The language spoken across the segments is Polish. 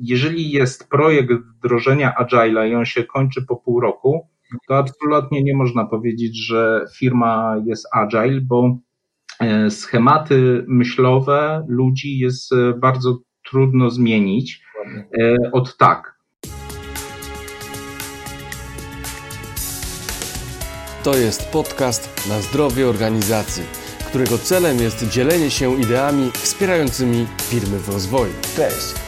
jeżeli jest projekt wdrożenia Agile'a i on się kończy po pół roku, to absolutnie nie można powiedzieć, że firma jest Agile, bo e, schematy myślowe ludzi jest e, bardzo trudno zmienić od tak. To jest podcast na zdrowie organizacji którego celem jest dzielenie się ideami wspierającymi firmy w rozwoju. Cześć,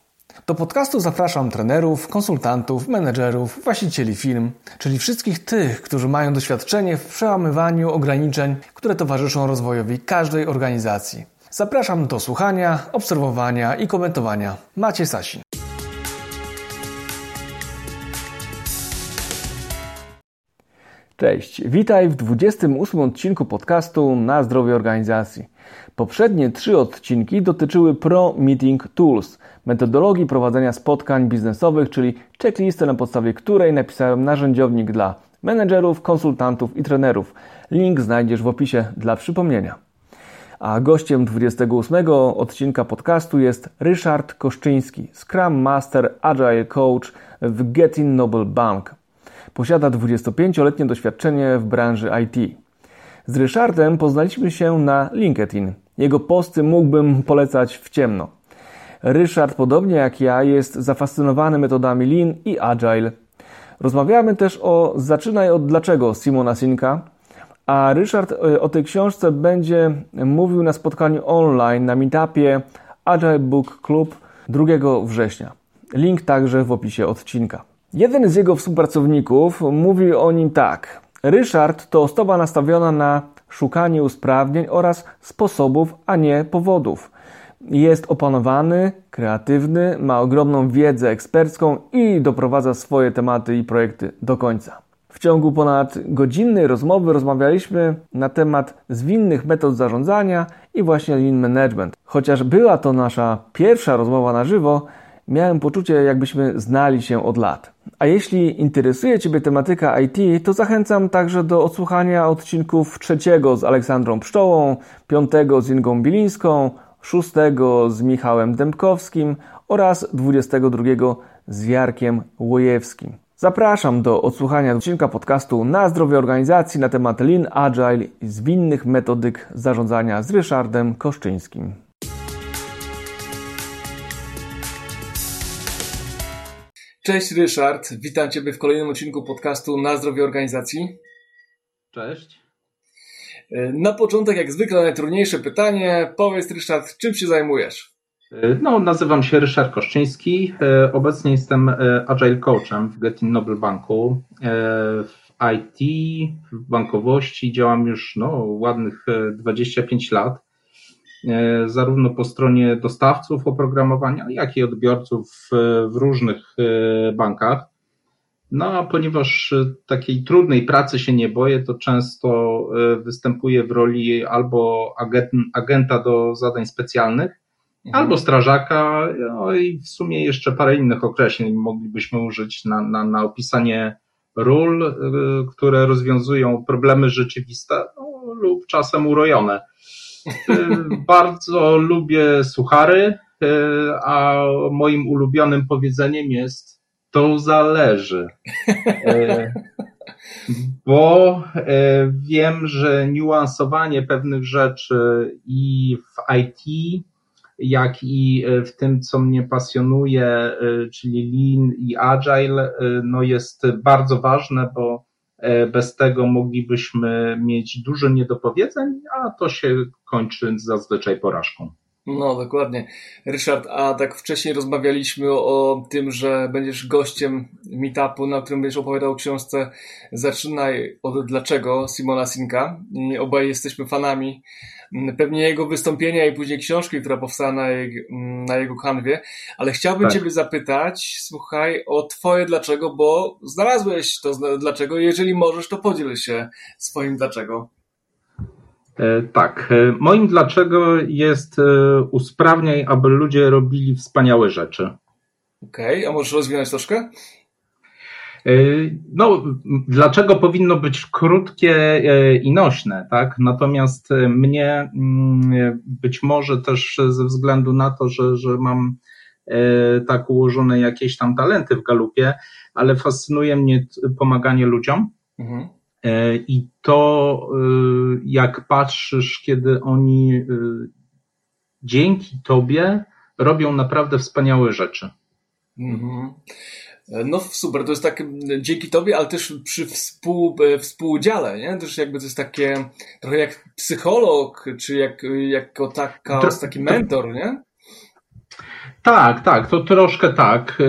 Do podcastu zapraszam trenerów, konsultantów, menedżerów, właścicieli firm, czyli wszystkich tych, którzy mają doświadczenie w przełamywaniu ograniczeń, które towarzyszą rozwojowi każdej organizacji. Zapraszam do słuchania, obserwowania i komentowania. Macie Sasin. Cześć, witaj w 28 odcinku podcastu na zdrowie organizacji. Poprzednie trzy odcinki dotyczyły Pro Meeting Tools, metodologii prowadzenia spotkań biznesowych, czyli checklisty, na podstawie której napisałem narzędziownik dla menedżerów, konsultantów i trenerów. Link znajdziesz w opisie dla przypomnienia. A gościem 28 odcinka podcastu jest Ryszard Koszczyński, Scrum Master Agile Coach w Getting Noble Bank. Posiada 25-letnie doświadczenie w branży IT. Z Ryszardem poznaliśmy się na LinkedIn. Jego posty mógłbym polecać w ciemno. Ryszard, podobnie jak ja, jest zafascynowany metodami Lean i Agile. Rozmawiamy też o Zaczynaj od dlaczego Simona Sinka, a Ryszard e, o tej książce będzie mówił na spotkaniu online na meetupie Agile Book Club 2 września. Link także w opisie odcinka. Jeden z jego współpracowników mówi o nim tak. Ryszard to osoba nastawiona na szukanie usprawnień oraz sposobów, a nie powodów. Jest opanowany, kreatywny, ma ogromną wiedzę ekspercką i doprowadza swoje tematy i projekty do końca. W ciągu ponad godzinnej rozmowy rozmawialiśmy na temat zwinnych metod zarządzania i właśnie lean management. Chociaż była to nasza pierwsza rozmowa na żywo, miałem poczucie, jakbyśmy znali się od lat. A jeśli interesuje Ciebie tematyka IT, to zachęcam także do odsłuchania odcinków trzeciego z Aleksandrą Pszczołą, piątego z Ingą Bilińską, szóstego z Michałem Dębkowskim oraz dwudziestego drugiego z Jarkiem Łojewskim. Zapraszam do odsłuchania odcinka podcastu na zdrowie organizacji na temat Lean Agile i zwinnych metodyk zarządzania z Ryszardem Koszczyńskim. Cześć Ryszard, witam Ciebie w kolejnym odcinku podcastu na zdrowie organizacji. Cześć. Na początek, jak zwykle, najtrudniejsze pytanie. Powiedz, Ryszard, czym się zajmujesz? No, nazywam się Ryszard Koszczyński. Obecnie jestem Agile Coachem w Getting Noble Banku. W IT, w bankowości działam już no, ładnych 25 lat. E, zarówno po stronie dostawców oprogramowania, jak i odbiorców w różnych e, bankach. No a ponieważ takiej trudnej pracy się nie boję, to często e, występuję w roli albo agenta do zadań specjalnych, mhm. albo strażaka, no i w sumie jeszcze parę innych określeń moglibyśmy użyć na, na, na opisanie ról, które rozwiązują problemy rzeczywiste no, lub czasem urojone. Bardzo lubię suchary, e, a moim ulubionym powiedzeniem jest to zależy. E, bo wiem, że niuansowanie pewnych rzeczy i w IT, jak i w tym, co mnie pasjonuje, czyli Lean i Agile, no jest bardzo ważne, bo bez tego moglibyśmy mieć dużo niedopowiedzeń, a to się kończy zazwyczaj porażką. No, dokładnie. Ryszard, a tak wcześniej rozmawialiśmy o, tym, że będziesz gościem meetupu, na którym będziesz opowiadał o książce Zaczynaj od Dlaczego Simona Sinka. I obaj jesteśmy fanami pewnie jego wystąpienia i później książki, która powstała na, jego, na jego kanwie, ale chciałbym tak. Ciebie zapytać, słuchaj, o Twoje dlaczego, bo znalazłeś to dlaczego. Jeżeli możesz, to podziel się swoim dlaczego. Tak. Moim dlaczego jest usprawniaj, aby ludzie robili wspaniałe rzeczy. Okej, okay. a możesz rozwinąć troszkę? No, dlaczego powinno być krótkie i nośne, tak? Natomiast mnie mm, być może też ze względu na to, że, że mam tak ułożone jakieś tam talenty w galupie, ale fascynuje mnie pomaganie ludziom. Mhm. I to, jak patrzysz, kiedy oni dzięki tobie robią naprawdę wspaniałe rzeczy. Mhm. No super, to jest tak dzięki tobie, ale też przy współ, e, współudziale, nie? Też jakby to jest takie trochę jak psycholog, czy jak, jako taka, taki mentor, nie? Tak, tak, to troszkę tak. E,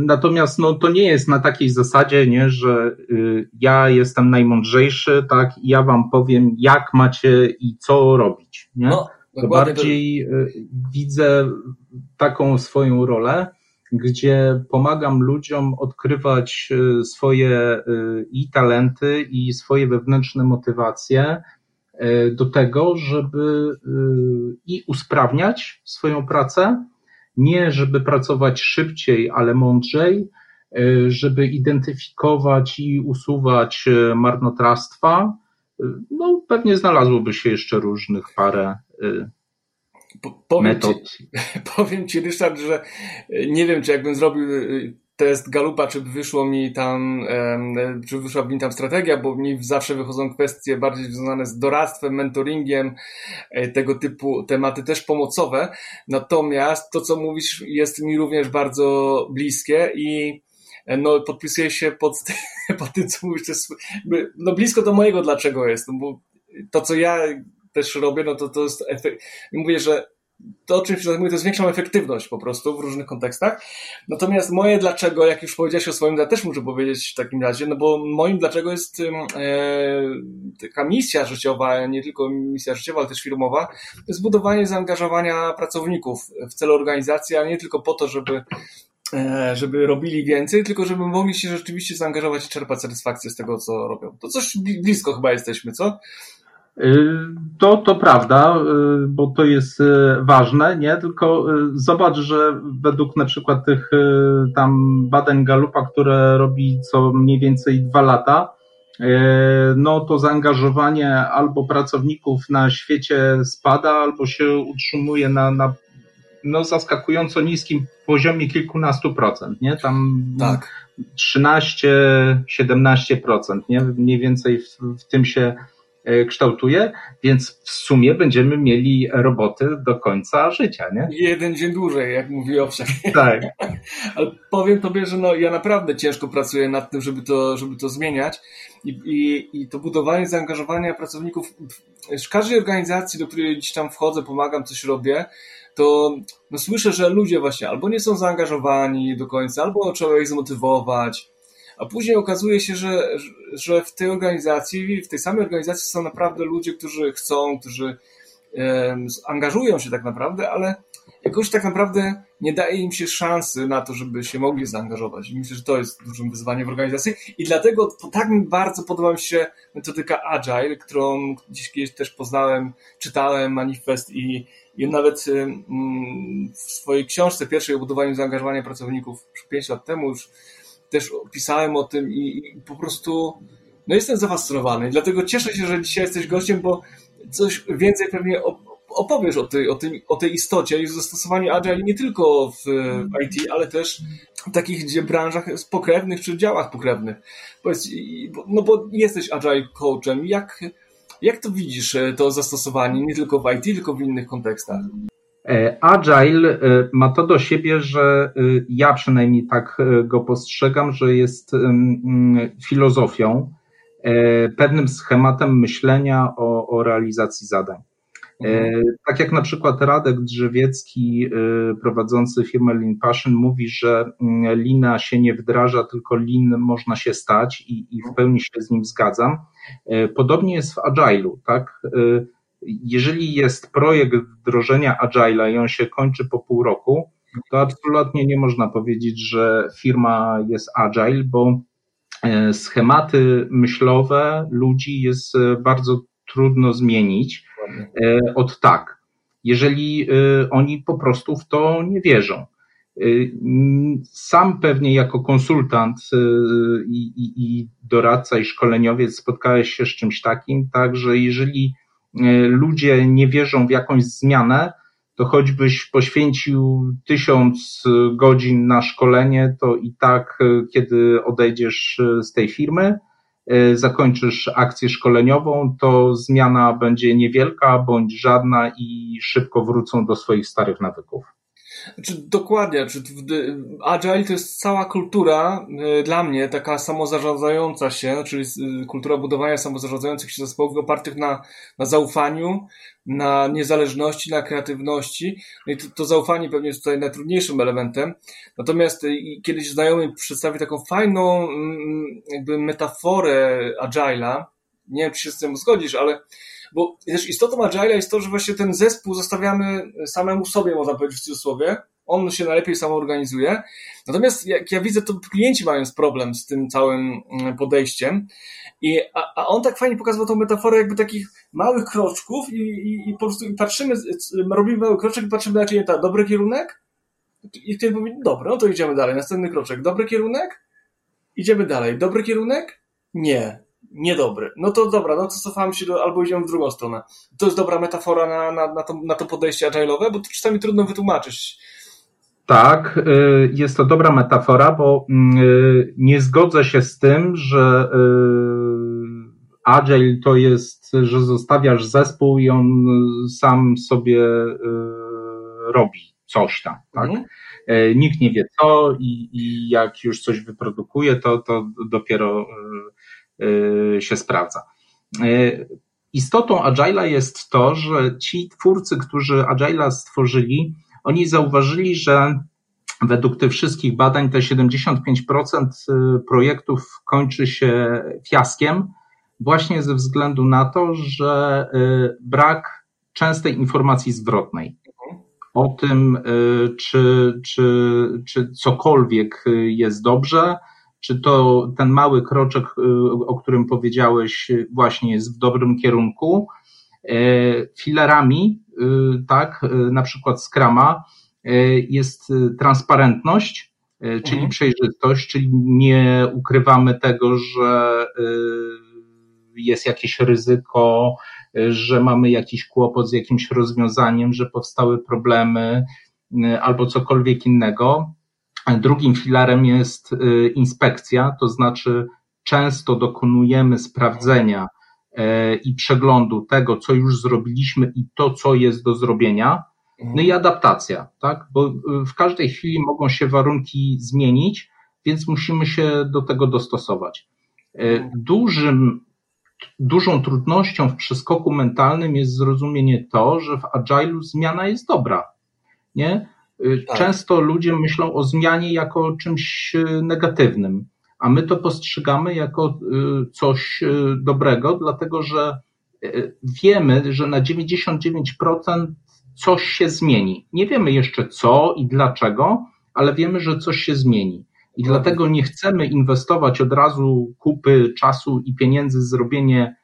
natomiast no, to nie jest na takiej zasadzie, nie, że e, ja jestem najmądrzejszy, tak, i ja wam powiem, jak macie i co robić. Nie? No, to bardziej to... widzę taką swoją rolę gdzie pomagam ludziom odkrywać y, swoje y, i talenty, i swoje wewnętrzne motywacje y, do tego, żeby i usprawniać swoją pracę, nie żeby pracować szybciej, ale mądrzej, żeby identyfikować i usuwać marnotrawstwa. No, pewnie znalazłoby się jeszcze różnych parę powiem Ci, powiem Ci, Ryszard, że e, nie wiem, czy jakbym zrobił e, test Galupa, czy wyszło mi tam, czy wyszła mi tam strategia, bo mi zawsze wychodzą kwestie bardziej związane z doradztwem, mentoringiem, e, tego typu tematy też pomocowe. Natomiast to, co mówisz, jest mi również bardzo bliskie i no, podpisuję się pod, pod tym, co mówisz, jest, no blisko do mojego dlaczego jest, no bo to, co ja też robię, no to to jest efekt. Mówię, że to, czym się zajmuję, to jest większą efektywność po prostu w różnych kontekstach. Natomiast moje dlaczego, jak już powiedziałeś o swoim, ja też muszę powiedzieć w takim razie, no bo moim dlaczego jest e, taka misja życiowa, nie tylko misja życiowa, ale też firmowa, to jest budowanie zaangażowania pracowników w celu organizacji, a nie tylko po to, żeby e, żeby robili więcej, tylko żeby mogli się rzeczywiście zaangażować i czerpać satysfakcję z tego, co robią. To coś blisko chyba jesteśmy, co? Y, to, to prawda, y, bo to jest y, ważne, nie? Tylko zobacz, że według na przykład tych tam badań Galupa, które robi co mniej więcej dwa lata, no to zaangażowanie albo pracowników na świecie spada, albo się utrzymuje na, na no zaskakująco niskim poziomie kilkunastu procent, nie? Tam tak. 13, 17 procent, nie? Mniej więcej w, w tym się kształtuje, więc w sumie będziemy mieli roboty do końca życia, nie? Jeden dzień dłużej, jak mówi Owsiak. Tak. Ale powiem tobie, że no, ja naprawdę ciężko pracuję nad tym, żeby to, żeby to zmieniać i, i, i to budowanie zaangażowania pracowników w każdej organizacji, do której gdzieś tam wchodzę, pomagam, coś robię, to no, słyszę, że ludzie właśnie albo nie są zaangażowani do końca, albo trzeba ich zmotywować, a później okazuje się, że, że w tej organizacji, w tej samej organizacji są naprawdę ludzie, którzy chcą, którzy angażują się tak naprawdę, ale jakoś tak naprawdę nie daje im się szansy na to, żeby się mogli zaangażować. I myślę, że to jest dużym wyzwaniem w organizacji. I dlatego tak bardzo podoba mi się metodyka Agile, którą gdzieś kiedyś też poznałem, czytałem manifest i, i nawet w swojej książce pierwszej o budowaniu zaangażowania pracowników 5 lat temu już też pisałem o tym i, i po prostu no jestem zafascynowany. Dlatego cieszę się, że dzisiaj jesteś gościem, bo coś więcej pewnie opowiesz o tej, o tej, o tej istocie i zastosowaniu Agile nie tylko w IT, ale też w takich gdzie branżach pokrewnych czy działach pokrewnych. Powiedz, no bo jesteś Agile coachem. Jak, jak to widzisz, to zastosowanie nie tylko w IT, tylko w innych kontekstach? E, Agile e, ma to do siebie, że e, ja przynajmniej tak go postrzegam, że jest filozofią, pewnym schematem myślenia o, o realizacji zadań. Mhm. Tak jak na przykład Radek Drzewiecki, prowadzący firmę Lean Passion, mówi, że lina się nie wdraża, tylko lin można się stać i, i w pełni się z nim zgadzam. Podobnie jest w Agile'u, tak? Jeżeli jest projekt wdrożenia Agile'a i on się kończy po pół roku, to absolutnie nie można powiedzieć, że firma jest Agile, bo e, schematy myślowe ludzi jest e, bardzo trudno zmienić. Od tak, jeżeli oni po prostu w to nie wierzą. Sam pewnie jako konsultant i, i, i doradca i szkoleniowiec spotkałeś się z czymś takim, tak, że jeżeli ludzie nie wierzą w jakąś zmianę, to choćbyś poświęcił tysiąc godzin na szkolenie, to i tak, e, kiedy odejdziesz e, z tej firmy, zakończysz akcję szkoleniową, to zmiana będzie niewielka bądź żadna i szybko wrócą do swoich starych nawyków. Znaczy, dokładnie. Znaczy, Agile to jest cała kultura dla mnie, taka samozarządzająca się, czyli kultura budowania samozarządzających się zespołów opartych na, na zaufaniu, na niezależności, na kreatywności. No i to, to zaufanie pewnie jest tutaj najtrudniejszym elementem. Natomiast y, kiedyś znajomy przedstawił taką fajną mm, jakby metaforę Agile'a. Nie wiem, czy się z tym zgodzisz, ale bo też istotą Agile'a jest to, że właśnie ten zespół zostawiamy samemu sobie, można powiedzieć w cudzysłowie. On się najlepiej samoorganizuje. Natomiast jak ja widzę, to klienci mają problem z tym całym mm, podejściem. I, a, a on tak fajnie pokazywał tą metaforę jakby takich małych kroczków i, i, i po prostu patrzymy, robimy mały kroczek i patrzymy na klienta, dobry kierunek? I klient mówi, dobra, no to idziemy dalej, następny kroczek, dobry kierunek? Idziemy dalej, dobry kierunek? Nie, niedobry. No to dobra, no to cofamy się do, albo idziemy w drugą stronę. To jest dobra metafora na, na, na, to, na to podejście agile'owe, bo to czasami trudno wytłumaczyć. Tak, y, jest to dobra metafora, bo y, nie zgodzę się z tym, że y, agile to jest, że zostawiasz zespół i on sam sobie robi coś tam, tak? Mhm. Nikt nie wie co i, i jak już coś wyprodukuje, to, to dopiero się sprawdza. Istotą Agile'a jest to, że ci twórcy, którzy Agile'a stworzyli, oni zauważyli, że według tych wszystkich badań te 75% y, projektów kończy się fiaskiem, właśnie ze względu na to, że y, brak częstej informacji zwrotnej o tym, y, czy, czy, czy cokolwiek jest dobrze, czy to ten mały kroczek, o którym powiedziałeś, właśnie jest w dobrym kierunku. Filarami Y, tak, y, na przykład Scrama, y, jest transparentność, czyli mhm. przejrzystość, czyli nie ukrywamy tego, że jest jakieś ryzyko, że mamy jakiś kłopot z jakimś rozwiązaniem, że powstały problemy albo cokolwiek innego. Drugim filarem jest inspekcja, to znaczy często dokonujemy sprawdzenia E, i przeglądu tego, co już zrobiliśmy i to, co jest do zrobienia, no i adaptacja, tak? Bo e, w każdej chwili mogą się warunki zmienić, więc musimy się do tego dostosować. E, dużym, dużą trudnością w przeskoku mentalnym jest zrozumienie to, że w agile'u zmiana jest dobra. Nie? Tak. Często ludzie myślą o zmianie jako czymś negatywnym a my to postrzegamy jako y, coś y, dobrego, dlatego że y, wiemy, że na 99% coś się zmieni. Nie wiemy jeszcze co i dlaczego, ale wiemy, że coś się zmieni. I dlatego nie chcemy inwestować od razu kupy czasu i pieniędzy w zrobienie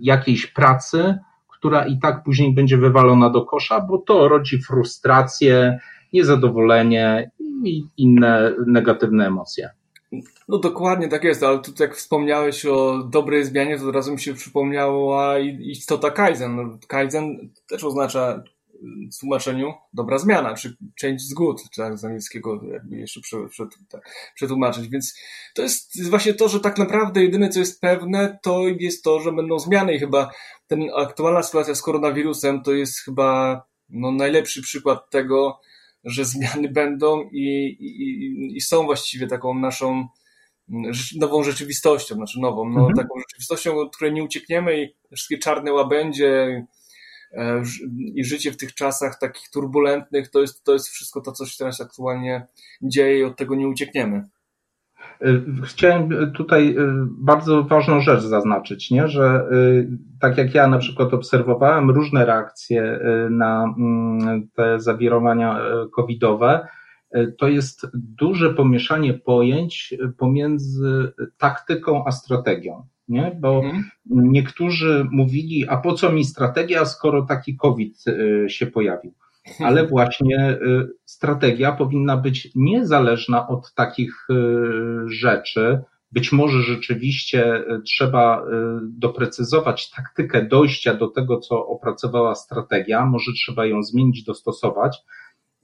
jakiejś pracy, która i tak później będzie wywalona do kosza, bo to rodzi frustrację, niezadowolenie i inne negatywne emocje. No dokładnie tak jest, ale tu jak wspomniałeś o dobrej zmianie, to od razu mi się przypomniała istota Kaizen. No, Kaizen też oznacza w tłumaczeniu dobra zmiana, czy change is good, tak z angielskiego jakby jeszcze przetłumaczyć. Więc to jest właśnie to, że tak naprawdę jedyne co jest pewne, to jest to, że będą zmiany i chyba ten aktualna sytuacja z koronawirusem to jest chyba no, najlepszy przykład tego, że zmiany będą i, i, i są właściwie taką naszą nową rzeczywistością, znaczy nową, no, mhm. taką rzeczywistością, od której nie uciekniemy i wszystkie czarne łabędzie e, i życie w tych czasach takich turbulentnych, to jest, to jest wszystko to, co się teraz aktualnie dzieje i od tego nie uciekniemy. Y, chciałem tutaj y, bardzo ważną rzecz zaznaczyć, nie? że y, tak jak ja na przykład obserwowałem różne reakcje na mm, te zawirowania covidowe to jest duże pomieszanie pojęć pomiędzy taktyką a strategią. Nie? Bo mhm. niektórzy mówili, a po co mi strategia, skoro taki COVID się pojawił. Ale właśnie strategia powinna być niezależna od takich rzeczy, być może rzeczywiście e, trzeba e, doprecyzować taktykę dojścia do tego, co opracowała strategia, może trzeba ją zmienić, dostosować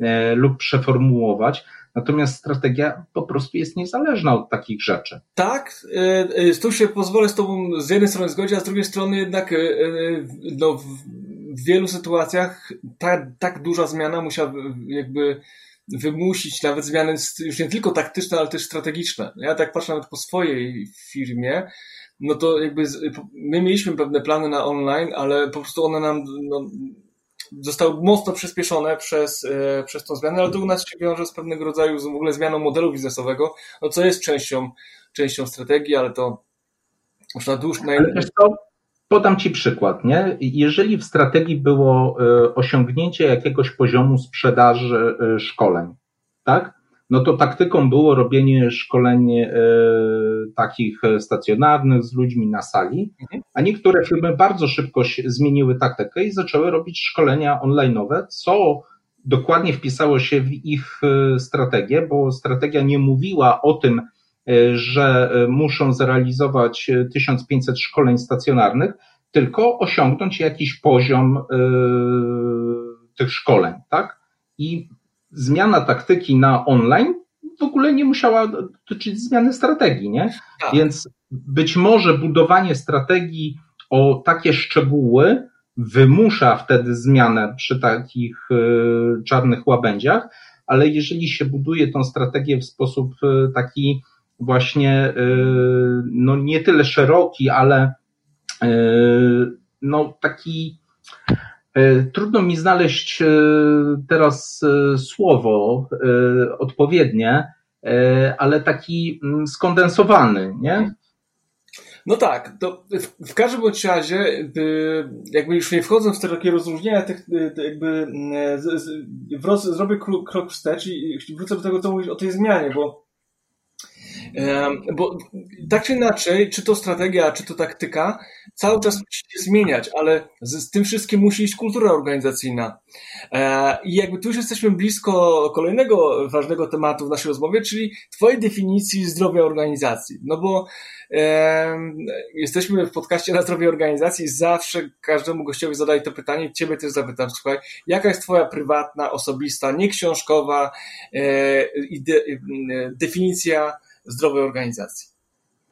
e, lub przeformułować. Natomiast strategia po prostu jest niezależna od takich rzeczy. Tak, tu się pozwolę z Tobą z jednej strony zgodzić, a z drugiej strony jednak no, w wielu sytuacjach ta, tak duża zmiana musiała jakby wymusić nawet zmiany już nie tylko taktyczne, ale też strategiczne. Ja tak patrzę nawet po swojej firmie, no to jakby my mieliśmy pewne plany na online, ale po prostu one nam no, zostały mocno przyspieszone przez, e, przez tą zmianę, ale to u nas się wiąże z pewnego rodzaju w ogóle zmianą modelu biznesowego, no co jest częścią, częścią strategii, ale to już na dłuższą... Podam Ci przykład, nie? Jeżeli w strategii było e, osiągnięcie jakiegoś poziomu sprzedaży e, szkoleń, tak? No to taktyką było robienie szkoleń e, takich stacjonarnych z ludźmi na sali, mhm. a niektóre firmy bardzo szybko zmieniły taktykę i zaczęły robić szkolenia online'owe, co dokładnie wpisało się w ich strategię, bo strategia nie mówiła o tym, że e, muszą zrealizować 1500 e, szkoleń stacjonarnych, tylko osiągnąć jakiś poziom tych szkoleń, tak? I zmiana taktyki na online w ogóle nie musiała dotyczyć zmiany strategii, nie? Tak. Więc być może budowanie strategii o takie szczegóły wymusza wtedy zmianę przy takich czarnych łabędziach, ale jeżeli się buduje tą strategię w sposób taki właśnie y, no nie tyle szeroki, ale y, no taki y, trudno mi znaleźć teraz słowo odpowiednie, ale taki mm, skondensowany, nie? No tak, to w, w każdym bądź razie, jakby już nie wchodząc w te takie rozróżnienia, tych, jakby z, z, wroz, zrobię krok wstecz i wrócę do tego, co mówisz o tej zmianie, bo bo tak czy inaczej, czy to strategia, czy to taktyka, cały czas musi się zmieniać, ale z, tym wszystkim musi iść kultura organizacyjna. E, I jakby tu już jesteśmy blisko kolejnego ważnego tematu w naszej rozmowie, czyli Twojej definicji zdrowia organizacji. No bo jesteśmy w podcaście na zdrowie organizacji, zawsze każdemu gościowi zadaję to pytanie, Ciebie też zapytam, słuchaj, jaka jest Twoja prywatna, osobista, nieksiążkowa e, ide, definicja zdrowej organizacji?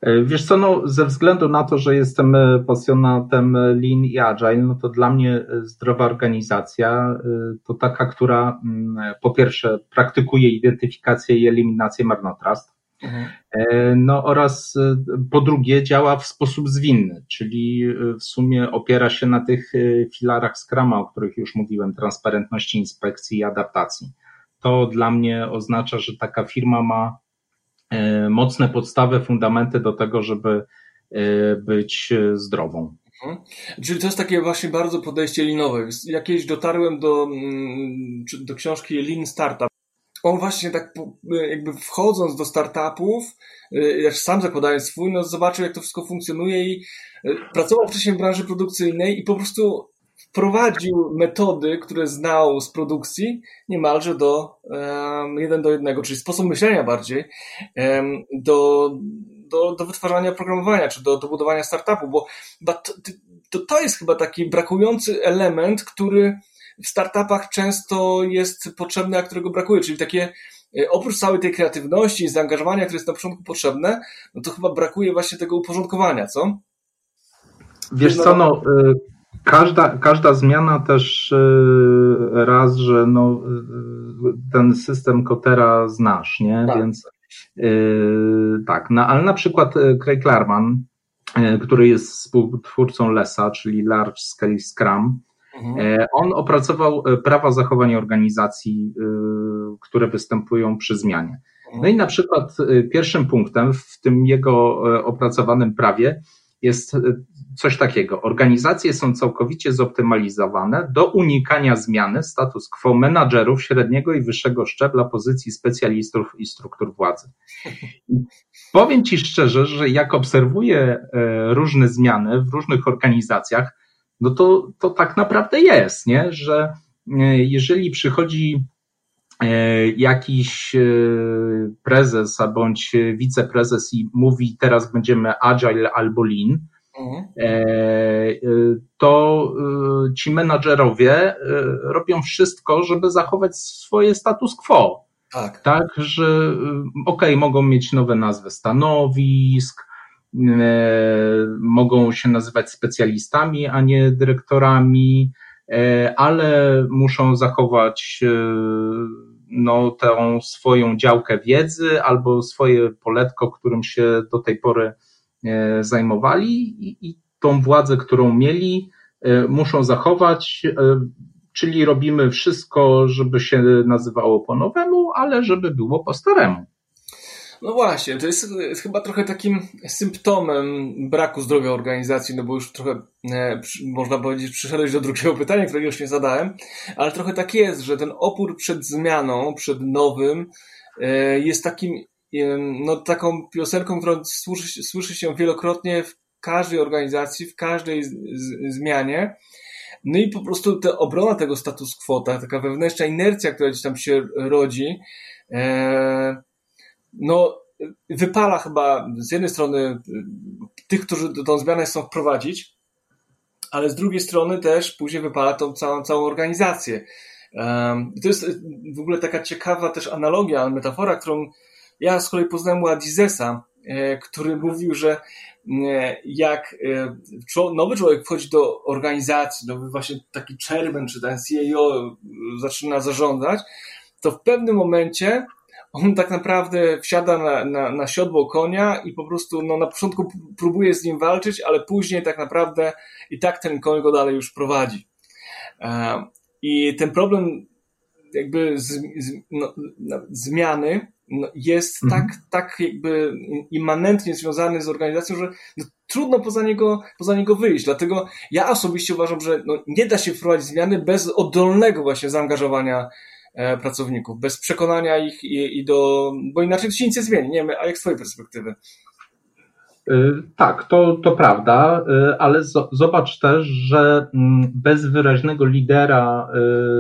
E, wiesz co, no, ze względu na to, że jestem e, pasjonatem Lean i Agile, no to dla mnie e, zdrowa organizacja to taka, która mm, po pierwsze praktykuje identyfikację i eliminację marnotrawstw, mhm. no oraz po drugie działa w sposób zwinny, czyli w sumie opiera się na tych filarach Scrama, o których już mówiłem, transparentności, inspekcji i adaptacji. To dla mnie oznacza, że taka firma ma E, mocne podstawy, fundamenty do tego, żeby e, być zdrową. Mhm. Czyli to jest takie właśnie bardzo podejście linowe. Jakieś dotarłem do, mm, do książki Lean Startup. On właśnie tak jakby wchodząc do startupów, jak sam zakładając swój, no zobaczył jak to wszystko funkcjonuje i e, pracował wcześniej w branży produkcyjnej i po prostu wprowadził metody, które znał z produkcji niemalże do um, jeden do jednego, czyli sposób myślenia bardziej um, do, do, do wytwarzania oprogramowania, czy do, do budowania startupu, bo, bo to, to, to jest chyba taki brakujący element, który w startupach często jest potrzebny, a którego brakuje, czyli takie e, oprócz całej tej kreatywności i zaangażowania, które jest na początku potrzebne, no to chyba brakuje właśnie tego uporządkowania, co? Wiesz co, no, y, Każda, każda zmiana też y, raz, że no, y, ten system Kotera znasz, nie? Tak. Więc yy, tak, no, ale na przykład Craig Larman, który jest współtwórcą LESA, czyli Large Scale Scrum, mhm. on opracował prawa zachowania organizacji, które występują przy zmianie. Mhm. No i na przykład pierwszym punktem w tym jego opracowanym prawie jest coś takiego. Organizacje są całkowicie zoptymalizowane do unikania zmiany status quo menadżerów średniego i wyższego szczebla pozycji specjalistów i struktur władzy. Powiem Ci szczerze, że jak obserwuję e, różne zmiany w różnych organizacjach, no to, to tak naprawdę jest, nie? że e, jeżeli przychodzi e, jakiś prezes bądź wiceprezes i mówi teraz będziemy agile albo lean. To ci menadżerowie robią wszystko, żeby zachować swoje status quo. Tak. Tak, że y, okej, okay, mogą mieć nowe nazwy stanowisk, e, mogą się nazywać specjalistami, a nie dyrektorami, e, ale muszą zachować e, no, tą swoją działkę wiedzy albo swoje poletko, którym się do tej pory e, zajmowali i, i tą władzę, którą mieli, e, muszą zachować. E, czyli robimy wszystko, żeby się nazywało po nowemu, ale żeby było po staremu. No właśnie, to jest chyba trochę takim symptomem braku zdrowia organizacji, no bo już trochę, e, można powiedzieć, przyszedłeś do drugiego pytania, którego już nie zadałem, ale trochę tak jest, że ten opór przed zmianą, przed nowym jest takim, no taką piosenką, którą słyszy, słyszy się wielokrotnie w każdej organizacji, w każdej z, z, zmianie, no i po prostu ta obrona tego status quo, ta, taka wewnętrzna inercja, która gdzieś tam się rodzi, e, no wypala chyba z jednej strony e, tych, którzy tą zmianę chcą wprowadzić, ale z drugiej strony też później wypala tą całą, całą organizację. E, to jest w ogóle taka ciekawa też analogia, metafora, którą ja z kolei poznałem u Adizesa, e, który mówił, że jak e, nowy człowiek wchodzi do organizacji, nowy właśnie taki chairman czy ten CEO zaczyna zarządzać, to w pewnym momencie on tak naprawdę wsiada na, na, na siodło konia i po prostu no, na początku próbuje z nim walczyć, ale później tak naprawdę i tak ten koń go dalej już prowadzi. E, I ten problem jakby z, z, no, zmiany no, jest mhm. tak, tak jakby immanentnie związany z organizacją, że no, trudno poza niego, poza niego wyjść. Dlatego ja osobiście uważam, że no, nie da się wprowadzić zmiany bez oddolnego właśnie zaangażowania e, pracowników, bez przekonania ich i, i, do, bo inaczej to się nic nie zmieni. Nie wiem, a jak z twojej perspektywy? Y, tak, to, to prawda, y, ale zobacz też, że mm, bez wyraźnego lidera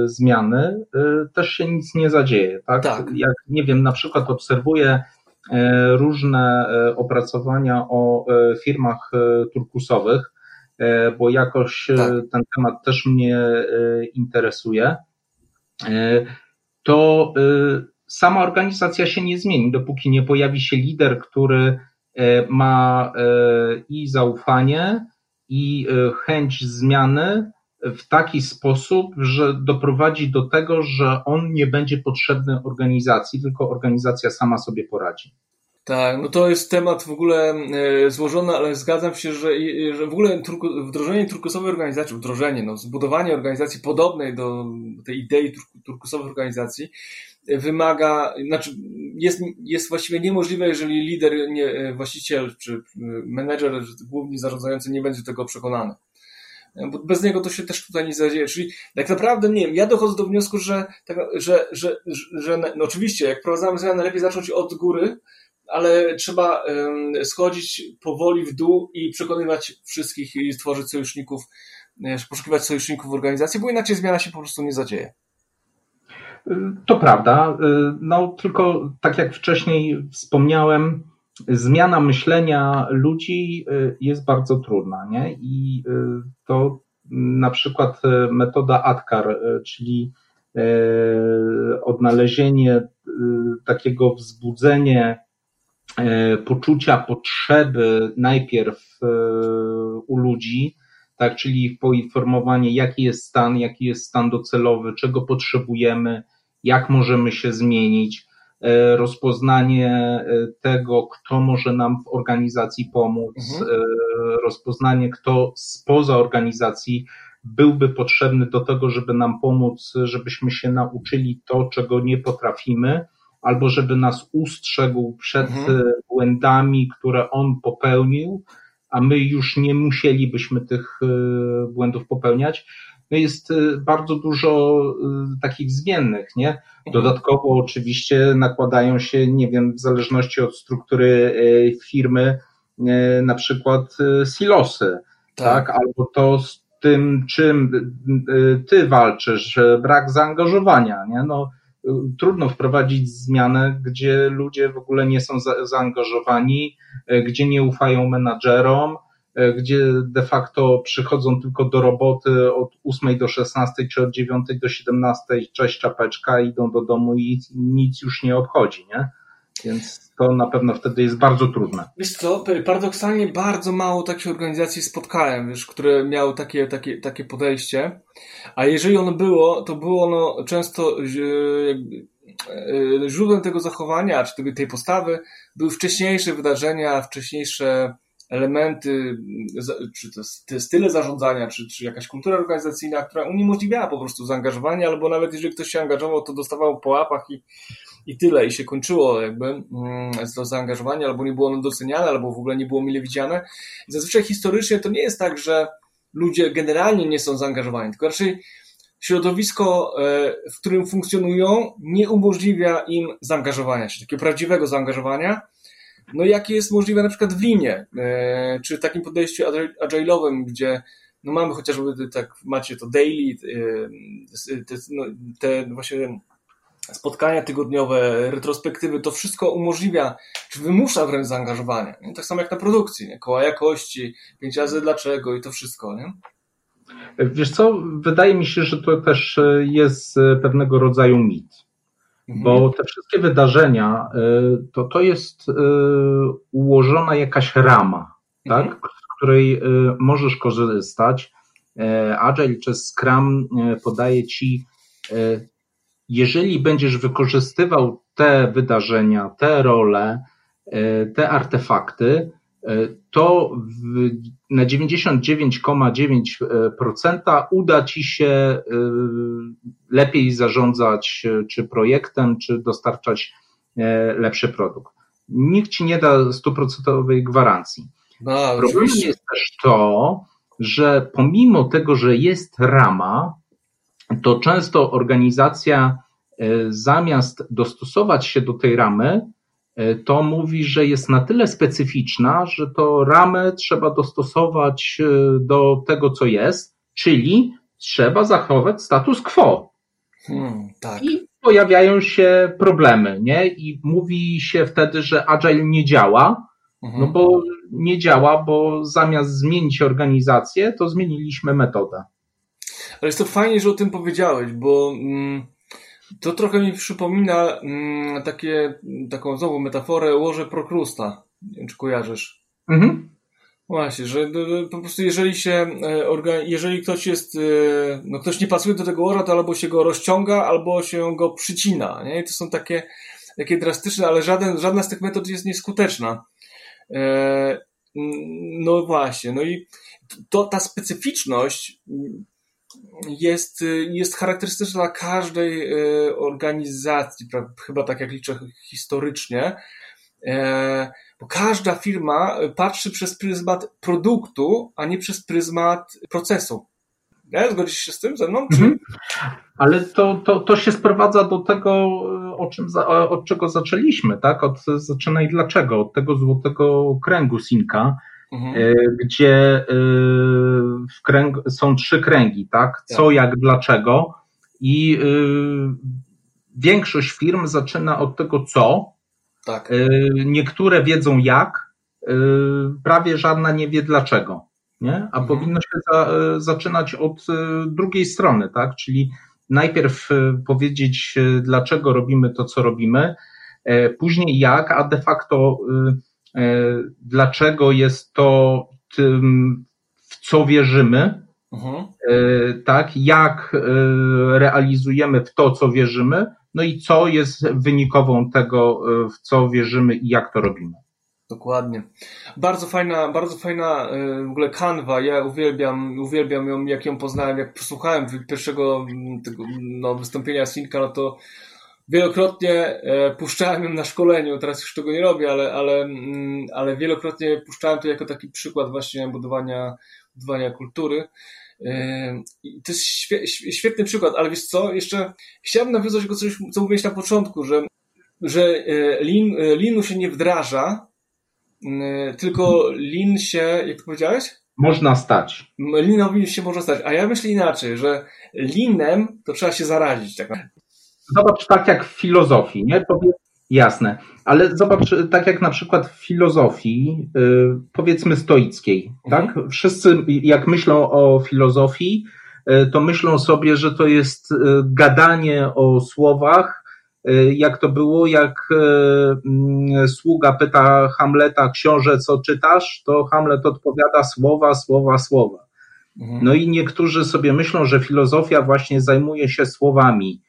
y, zmiany też się nic nie zadzieje. Tak? tak. Jak nie wiem, na przykład obserwuję różne opracowania o firmach turkusowych, bo jakoś tak. ten temat też mnie interesuje, to sama organizacja się nie zmieni, dopóki nie pojawi się lider, który ma e, i zaufanie, i e, chęć zmiany w taki sposób, że doprowadzi do tego, że on nie będzie potrzebny organizacji, tylko organizacja sama sobie poradzi. Tak, no to jest temat w ogóle złożony, ale zgadzam się, że, że w ogóle wdrożenie turkusowej organizacji, wdrożenie, no, zbudowanie organizacji podobnej do tej idei turkusowej organizacji wymaga, znaczy jest, jest właściwie niemożliwe, jeżeli lider, nie, właściciel czy menedżer, główny zarządzający nie będzie tego przekonany. Bo bez niego to się też tutaj nie zadzieje. Czyli tak naprawdę, nie wiem, ja dochodzę do wniosku, że, tak, że, że, że no oczywiście, jak prowadzamy zmianę, lepiej zacząć od góry, ale trzeba schodzić powoli w dół i przekonywać wszystkich i stworzyć sojuszników, e, poszukiwać sojuszników w organizacji, bo inaczej zmiana się po prostu nie zadzieje. To prawda. No, tylko tak jak wcześniej wspomniałem, zmiana myślenia ludzi y, jest bardzo trudna, nie? I y, to na przykład y, metoda ATKAR, czyli odnalezienie takiego wzbudzenie poczucia potrzeby najpierw u ludzi, tak, czyli poinformowanie, jaki jest stan, jaki jest stan docelowy, czego potrzebujemy, jak możemy się zmienić, e, rozpoznanie e, tego, kto może nam w organizacji pomóc, mhm. E, rozpoznanie, kto spoza organizacji byłby potrzebny do tego, żeby nam pomóc, żebyśmy się nauczyli to, czego nie potrafimy, albo żeby nas ustrzegł przed mhm. błędami, które on popełnił, a my już nie musielibyśmy tych błędów popełniać. No jest bardzo dużo takich zmiennych, nie? Dodatkowo oczywiście nakładają się, nie wiem, w zależności od struktury firmy, na przykład silosy, tak? tak? Albo to z tym, czym ty walczysz, brak zaangażowania, nie? No, trudno wprowadzić zmianę, gdzie ludzie w ogóle nie są za, zaangażowani, gdzie nie ufają menadżerom, gdzie de facto przychodzą tylko do roboty od 8 do 16 czy od 9 do 17, cześć czapeczka, idą do domu i nic już nie obchodzi, nie? Więc to na pewno wtedy jest bardzo trudne. Wiesz co, paradoksalnie bardzo mało takich organizacji spotkałem, wiesz, które miały takie, takie, takie podejście, a jeżeli ono było, to było ono często jakby, e, źródłem tego zachowania, czy tej postawy były wcześniejsze wydarzenia, wcześniejsze elementy, czy te style zarządzania, czy, czy jakaś kultura organizacyjna, która uniemożliwiała po prostu zaangażowanie, albo nawet jeżeli ktoś się angażował, to dostawał po łapach i i tyle, i się kończyło jakby mm, to zaangażowanie, albo nie było ono doceniane, albo w ogóle nie było mile widziane. I zazwyczaj historycznie to nie jest tak, że ludzie generalnie nie są zaangażowani, tylko raczej środowisko, e, w którym funkcjonują, nie umożliwia im zaangażowania się, takiego prawdziwego zaangażowania. No jakie jest możliwe na przykład w linie, e, czy takim podejściu agile'owym, gdzie no mamy chociażby tak, macie to daily, e, te, no, te właśnie spotkania tygodniowe, retrospektywy, to wszystko umożliwia, czy wymusza wręcz zaangażowanie. Nie? Tak samo jak na produkcji, nie? koła jakości, pięć razy dlaczego i to wszystko. Nie? Wiesz co, wydaje mi się, że to też jest pewnego rodzaju mit. Mhm. Bo te wszystkie wydarzenia, y, to to jest y, ułożona jakaś rama, tak, mhm. z której y, możesz korzystać. Agile czy Scrum podaje ci jeżeli będziesz wykorzystywał te wydarzenia, te role, e, te artefakty, e, to na 99,9% uda ci się e, lepiej zarządzać czy projektem, czy dostarczać lepszy produkt. Nikt ci nie da stuprocentowej gwarancji. No, Problemem jest też to, że pomimo tego, że jest rama, to często organizacja zamiast dostosować się do tej ramy, to mówi, że jest na tyle specyficzna, że to ramę trzeba dostosować e, do tego, co jest, czyli trzeba zachować status quo. Hmm, tak. I pojawiają się problemy, nie? I mówi się wtedy, że agile nie działa, mhm. no bo nie działa, bo zamiast zmienić organizację, to zmieniliśmy metodę. Ale jest to fajnie, że o tym powiedziałeś, bo mm, to trochę mi przypomina mm, takie, taką znowu metaforę łoże prokrusta. Nie wiem, czy kojarzysz. Mhm. Właśnie, że po prostu jeżeli się, e, jeżeli ktoś jest, e, no ktoś nie pasuje do tego łoża, to albo się go rozciąga, albo się go przycina, nie? I to są takie, takie drastyczne, ale żaden, żadna z tych metod jest nieskuteczna. E, no właśnie, no i to, ta specyficzność jest, jest charakterystyczna dla każdej e, organizacji, chyba tak jak liczę historycznie, e, bo każda firma patrzy przez pryzmat produktu, a nie przez pryzmat procesu. Nie? Zgodzisz się z tym ze mną? Mhm. Ale to, to, to się sprowadza do tego, o czym, od czego zaczęliśmy, tak? Od zaczynaj dlaczego, od tego złotego kręgu Sinka, mhm. E, gdzie e, w kręg, są trzy kręgi, tak? Co, tak. jak, dlaczego. I e, większość firm zaczyna od tego co. Tak. Niektóre wiedzą jak, prawie żadna nie wie dlaczego. Nie? A mhm. powinno się za, zaczynać od drugiej strony, tak? Czyli najpierw powiedzieć, dlaczego robimy to, co robimy, później jak, a de facto dlaczego jest to tym, w co wierzymy, mhm. E, tak, jak e, realizujemy w to, co wierzymy, no i co jest wynikową tego, w co wierzymy i jak to robimy. Dokładnie. Bardzo fajna, bardzo fajna w ogóle kanwa. Ja uwielbiam, uwielbiam ją, jak ją poznałem, jak posłuchałem pierwszego tego, no, wystąpienia Sinka, no to wielokrotnie e, puszczałem ją na szkoleniu, teraz już tego nie robię, ale, ale, mm, ale wielokrotnie puszczałem to jako taki przykład właśnie budowania, budowania kultury. E, to jest świetny przykład, ale wiesz co, jeszcze chciałbym nawiązać do coś, co mówiłeś na początku, że, że lin, linu się nie wdraża, tylko lin się, jak to powiedziałeś? Można stać. Linowi się może stać, a ja myślę inaczej, że linem to trzeba się zarazić. Tak Zobacz, tak jak w filozofii, nie? Jasne, ale zobacz, tak jak na przykład w filozofii, yy, powiedzmy stoickiej, mhm. tak? Wszyscy, jak myślą o filozofii, yy, to myślą sobie, że to jest gadanie o słowach, y, jak to było, jak y, mm, sługa pyta Hamleta, książę, co czytasz, to Hamlet odpowiada słowa, słowa, słowa. Mhm. No i niektórzy sobie myślą, że filozofia właśnie zajmuje się słowami,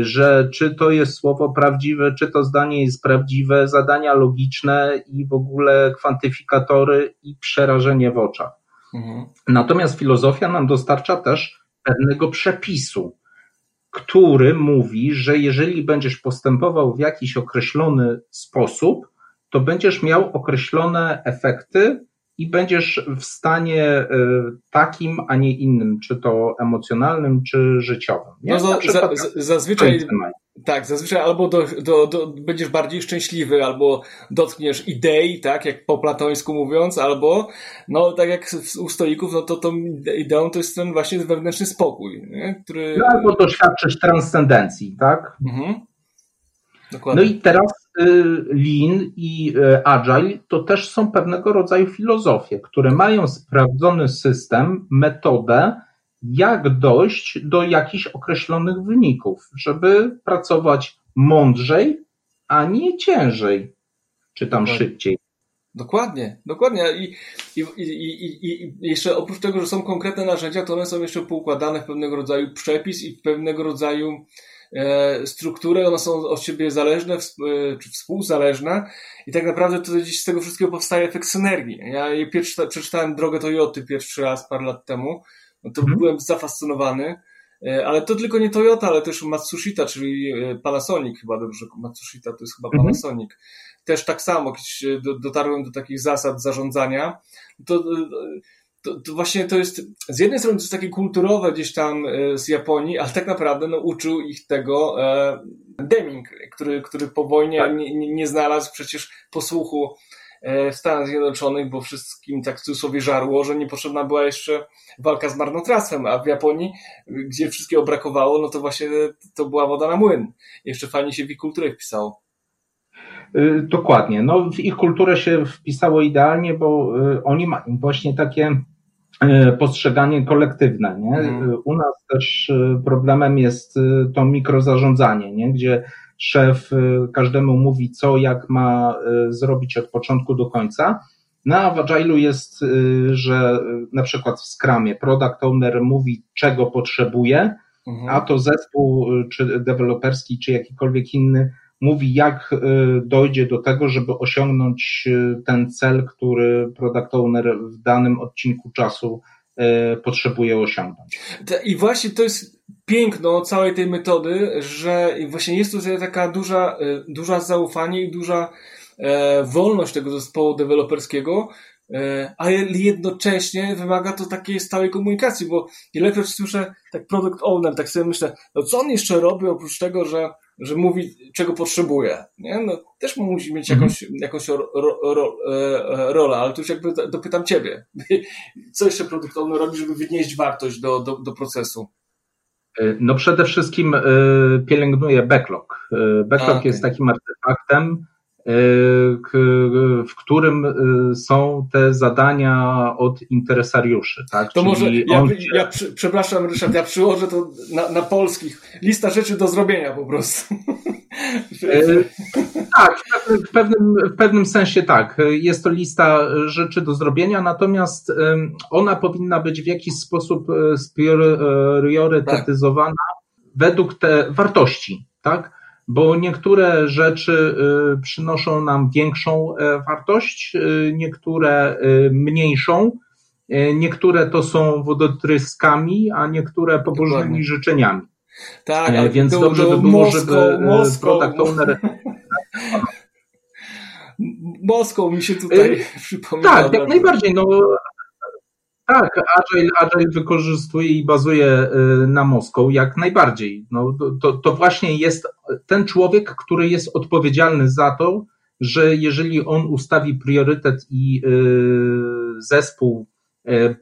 że czy to jest słowo prawdziwe, czy to zdanie jest prawdziwe, zadania logiczne i w ogóle kwantyfikatory i przerażenie w oczach. Mhm. Natomiast filozofia nam dostarcza też pewnego przepisu, który mówi, że jeżeli będziesz postępował w jakiś określony sposób, to będziesz miał określone efekty, i będziesz w stanie y, takim, a nie innym, czy to emocjonalnym, czy życiowym. Nie? No za, za, zazwyczaj tak, zazwyczaj albo do, do, do, będziesz bardziej szczęśliwy, albo dotkniesz idei, tak, jak po platońsku mówiąc, albo, no, tak jak u stoików, no to tą ideą to jest ten właśnie wewnętrzny spokój, nie? który... No, albo doświadczysz transcendencji, tak? Mhm. Dokładnie. No i teraz Lean i y, Agile to też są pewnego rodzaju filozofie, które mają sprawdzony system, metodę, jak dojść do jakichś określonych wyników, żeby pracować mądrzej, a nie ciężej, czy tam Dokładnie. szybciej. Dokładnie, dokładnie. I, i, i, I jeszcze oprócz tego, że są konkretne narzędzia, to one są jeszcze poukładane w pewnego rodzaju przepis i w pewnego rodzaju struktury, one są od siebie zależne e, czy współzależne i tak naprawdę to gdzieś z tego wszystkiego powstaje efekt synergii. Ja pierwszy, przeczytałem Drogę Toyoty pierwszy raz parę lat temu, no to mhm. byłem zafascynowany, e, ale to tylko nie Toyota, ale też Matsushita, czyli Panasonic chyba dobrze, Matsushita to jest chyba mhm. Panasonic. Też tak samo, dotarłem do takich zasad zarządzania. To to, to, właśnie to jest, z jednej strony to jest takie kulturowe gdzieś tam e, z Japonii, ale tak naprawdę no, uczył ich tego e, Deming, który, który po wojnie tak. nie, nie, znalazł przecież posłuchu e, w Stanach Zjednoczonych, bo wszystkim tak w cudzysłowie żarło, że niepotrzebna była jeszcze walka z marnotrawstwem, a w Japonii, gdzie wszystkiego brakowało, no to właśnie to była woda na młyn. Jeszcze fajnie się w ich kulturę wpisało. Y, dokładnie. No, w ich kulturę się wpisało idealnie, bo oni mają właśnie takie E, postrzeganie kolektywne. Nie? Mhm. U nas też e, problemem jest e, to mikrozarządzanie, nie? gdzie szef każdemu mówi, co, jak ma zrobić od początku do końca. No a w Agile'u jest, że na przykład w Scrumie product owner mówi, czego potrzebuje, mhm. a to zespół, czy deweloperski, czy jakikolwiek inny mówi, jak y, dojdzie do tego, żeby osiągnąć y, ten cel, który product owner w danym odcinku czasu y, potrzebuje osiągnąć. I właśnie to jest piękno całej tej metody, że właśnie jest tutaj taka duża, duża zaufanie i duża e, wolność tego zespołu deweloperskiego, ale jednocześnie wymaga to takiej stałej komunikacji, bo ilekroć słyszę tak product owner, tak sobie myślę, no co on jeszcze robi oprócz tego, że że mówi, czego potrzebuje. Nie? No, też musi mieć mhm. jakąś, jakąś ro, ro, ro, e, rolę, ale tu już jakby dopytam Ciebie. Co jeszcze produktowny robi, żeby wynieść wartość do, do, do procesu? E, no przede wszystkim e, pielęgnuje backlog. Backlog A, okay. jest takim artefaktem, w którym są te zadania od interesariuszy. Tak? To Czyli może ja, on... ja przy, przepraszam, Ryszard, ja przyłożę to na, na polskich. Lista rzeczy do zrobienia po prostu. tak, w pewnym, w pewnym sensie tak. Jest to lista rzeczy do zrobienia, natomiast ona powinna być w jakiś sposób spriorytetyzowana tak. według te wartości, tak? Bo niektóre rzeczy y, przynoszą nam większą e, wartość, y, niektóre y, mniejszą, niektóre to są wodotryskami, a niektóre pobożnymi życzeniami. Tak, ale więc dobrze by było, Moscow, żeby Moscow. product owner Moską mi się tutaj przypomina. Tak, jak najbardziej. No, tak, Agile, Agile wykorzystuje i bazuje y, na Moską jak najbardziej. No, to, to właśnie jest ten człowiek, który jest odpowiedzialny za to, że jeżeli on ustawi priorytet i y, zespół y,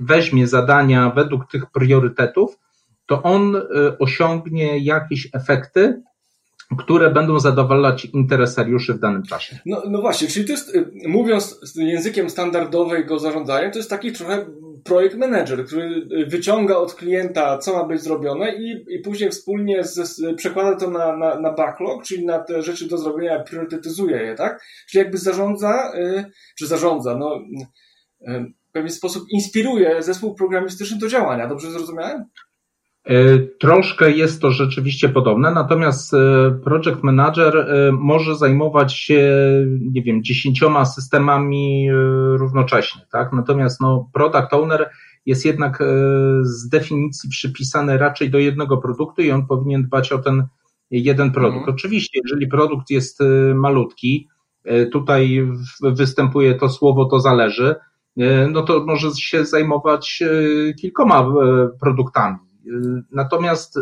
weźmie zadania według tych priorytetów, to on osiągnie jakieś efekty, które będą zadowalać interesariuszy w danym czasie. No, no właśnie, czyli to jest, y, mówiąc językiem standardowego zarządzania, to jest taki trochę projekt manager, który wyciąga od klienta, co ma być zrobione i, i później wspólnie z, przekłada to na, na, na backlog, czyli na te rzeczy do zrobienia, priorytetyzuje je, tak? Czyli jakby zarządza, y, czy zarządza, no, y, w pewien sposób inspiruje zespół programistyczny do działania. Dobrze zrozumiałem? E, troszkę jest to rzeczywiście podobne, natomiast e, project manager e, może zajmować się, nie wiem, dziesięcioma systemami równocześnie, tak? Natomiast no, product owner jest jednak z definicji przypisany raczej do jednego produktu i on powinien dbać o ten jeden produkt. Mhm. Oczywiście, jeżeli produkt jest malutki, tutaj występuje to słowo to zależy, no to może się zajmować kilkoma produktami Natomiast y,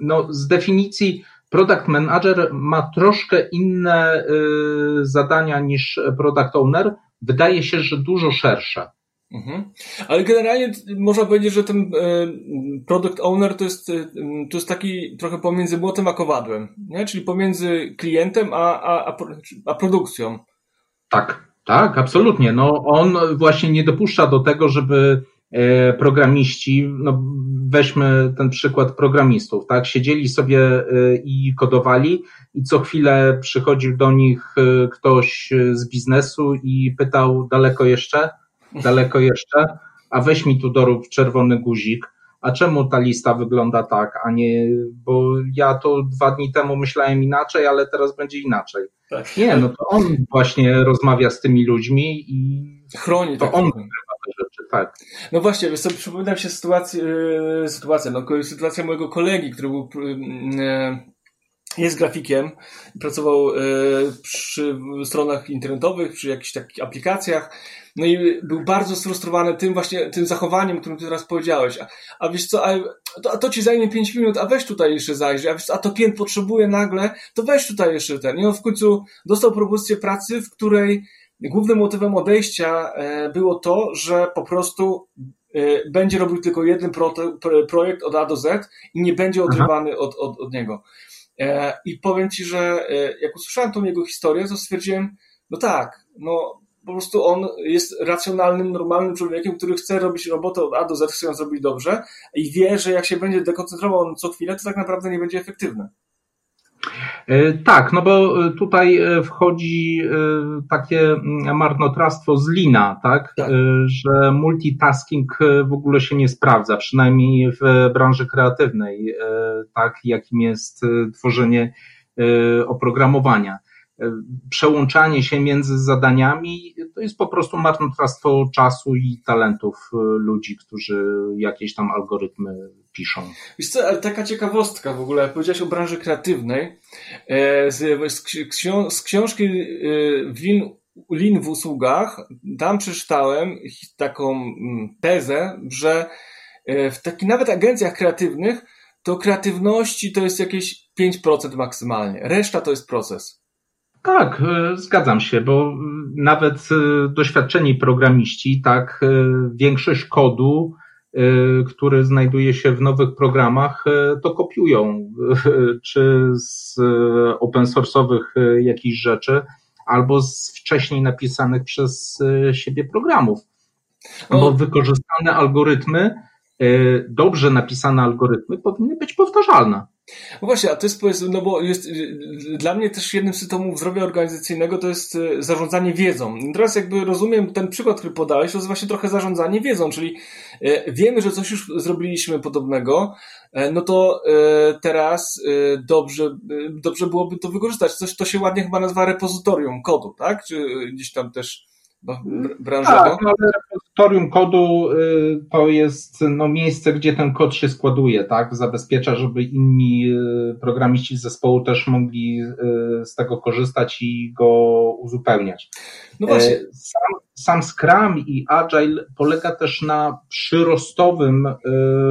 no, z definicji product manager ma troszkę inne y, zadania niż product owner. Wydaje się, że dużo szersze. Mhm. Ale generalnie można powiedzieć, że ten y, product owner to jest, to jest taki trochę pomiędzy młotem a kowadłem, nie? czyli pomiędzy klientem a, a, a produkcją. Tak, tak, absolutnie. No, on właśnie nie dopuszcza do tego, żeby programiści, no weźmy ten przykład programistów, tak, siedzieli sobie e, i kodowali i co chwilę przychodził do nich e, ktoś z biznesu i pytał daleko jeszcze, daleko jeszcze, a weź mi tu dorób czerwony guzik, a czemu ta lista wygląda tak, a nie, bo ja to dwa dni temu myślałem inaczej, ale teraz będzie inaczej. Tak. Nie, no to on właśnie rozmawia z tymi ludźmi i chroni to tak on tak. No właśnie, co, przypominam się sytuację, e, sytuacja, no, sytuacja mojego kolegi, który był, e, jest grafikiem, pracował e, przy stronach internetowych, przy jakichś takich aplikacjach, no i był bardzo sfrustrowany tym właśnie, tym zachowaniem, którym ty teraz powiedziałeś. A, a wiesz co, a to, a to ci zajmie 5 minut, a weź tutaj jeszcze zajrzyj, a, a to klient potrzebuje nagle, to weź tutaj jeszcze ten. I on w końcu dostał propozycję pracy, w której głównym motywem odejścia e, było to, że po prostu e, będzie robił tylko jeden projekt od A do Z i nie będzie odrywany od, od, od niego. E, I powiem Ci, że jak usłyszałem tą jego historię, to stwierdziłem, no tak, no po prostu on jest racjonalnym, normalnym człowiekiem, który chce robić robotę od A do Z, chce ją zrobić dobrze i wie, że jak się będzie dekoncentrował co chwilę, to tak naprawdę nie będzie efektywny. E, tak, no bo e, tutaj e, wchodzi takie mm, marnotrawstwo z lina, tak? tak? Że multitasking w ogóle się nie sprawdza, przynajmniej w branży kreatywnej, tak, jakim jest tworzenie oprogramowania. Przełączanie się między zadaniami to jest po prostu marnotrawstwo czasu i talentów ludzi, którzy jakieś tam algorytmy piszą. Wiesz co, ale taka ciekawostka w ogóle, jak powiedziałeś o branży kreatywnej, e, z, z, z książki e, Lin, Lin w usługach, tam przeczytałem taką mm, tezę, że e, w takich nawet agencjach kreatywnych to kreatywności to jest jakieś 5% maksymalnie. Reszta to jest proces. Tak, zgadzam się, bo nawet doświadczeni programiści, tak, większość kodu który znajduje się w nowych programach, y, to kopiują, czy z open source'owych y, jakichś rzeczy, albo z wcześniej napisanych przez siebie programów. Bo wykorzystane algorytmy, dobrze napisane algorytmy powinny być powtarzalne. No właśnie, a to jest no bo jest, y, dla mnie też jednym z symptomów zdrowia organizacyjnego to jest y, zarządzanie wiedzą. Teraz jakby rozumiem ten przykład, który podałeś, to jest właśnie trochę zarządzanie wiedzą, czyli y, wiemy, że coś już zrobiliśmy podobnego, no to teraz dobrze, dobrze byłoby to wykorzystać. Coś to się ładnie chyba nazywa repozytorium kodu, tak? Czy gdzieś tam też branżowo? Tak, no ale repozytorium kodu y, to jest no, miejsce, gdzie ten kod się składuje, tak? Zabezpiecza, żeby inni y, programiści z zespołu też mogli y, z tego korzystać i go uzupełniać. No właśnie. E, sam, sam Scrum i Agile polega też na przyrostowym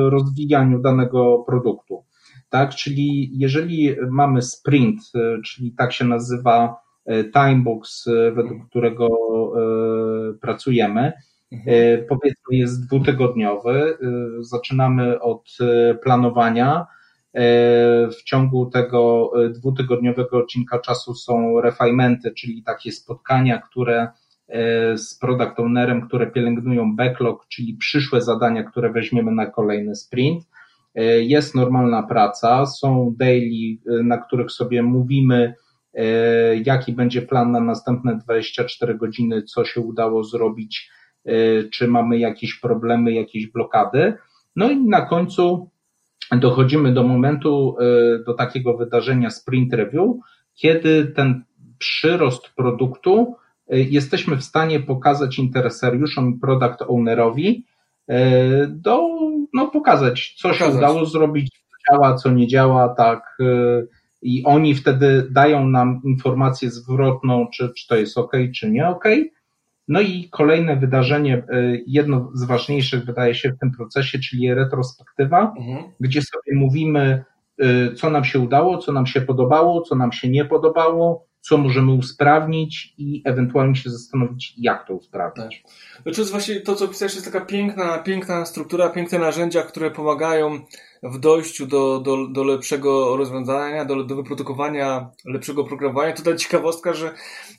rozwijaniu danego produktu. Tak, czyli jeżeli mamy sprint, czyli tak się nazywa timebox, e, według którego e, pracujemy. Mhm. Powiedzmy jest dwutygodniowy. Zaczynamy od planowania. W ciągu tego dwutygodniowego odcinka czasu są refinementy, czyli takie spotkania, które z product ownerem, które pielęgnują backlog, czyli przyszłe zadania, które weźmiemy na kolejny sprint. Jest normalna praca, są daily, na których sobie mówimy, E, jaki będzie plan na następne 24 godziny, co się udało zrobić, e, czy mamy jakieś problemy, jakieś blokady. No i na końcu dochodzimy do momentu, e, do takiego wydarzenia sprint review, kiedy ten przyrost produktu jesteśmy w stanie pokazać interesariuszom i product ownerowi, do, no, pokazać, co się udało zrobić, co działa, co nie działa, tak, i oni wtedy dają nam informację zwrotną, czy, czy to jest ok, czy nie ok. No i kolejne wydarzenie, y, jedno z ważniejszych wydaje się w tym procesie, czyli retrospektywa, mhm. gdzie sobie mówimy, y, co nam się udało, co nam się podobało, co nam się nie podobało, co możemy usprawnić i ewentualnie się zastanowić, jak to usprawnić. Tak. No to jest właśnie to, co opisałeś, jest taka piękna, piękna struktura, piękne narzędzia, które pomagają w dojściu do, do, do lepszego rozwiązania, do, do wyprodukowania lepszego programowania. Tutaj ciekawostka, że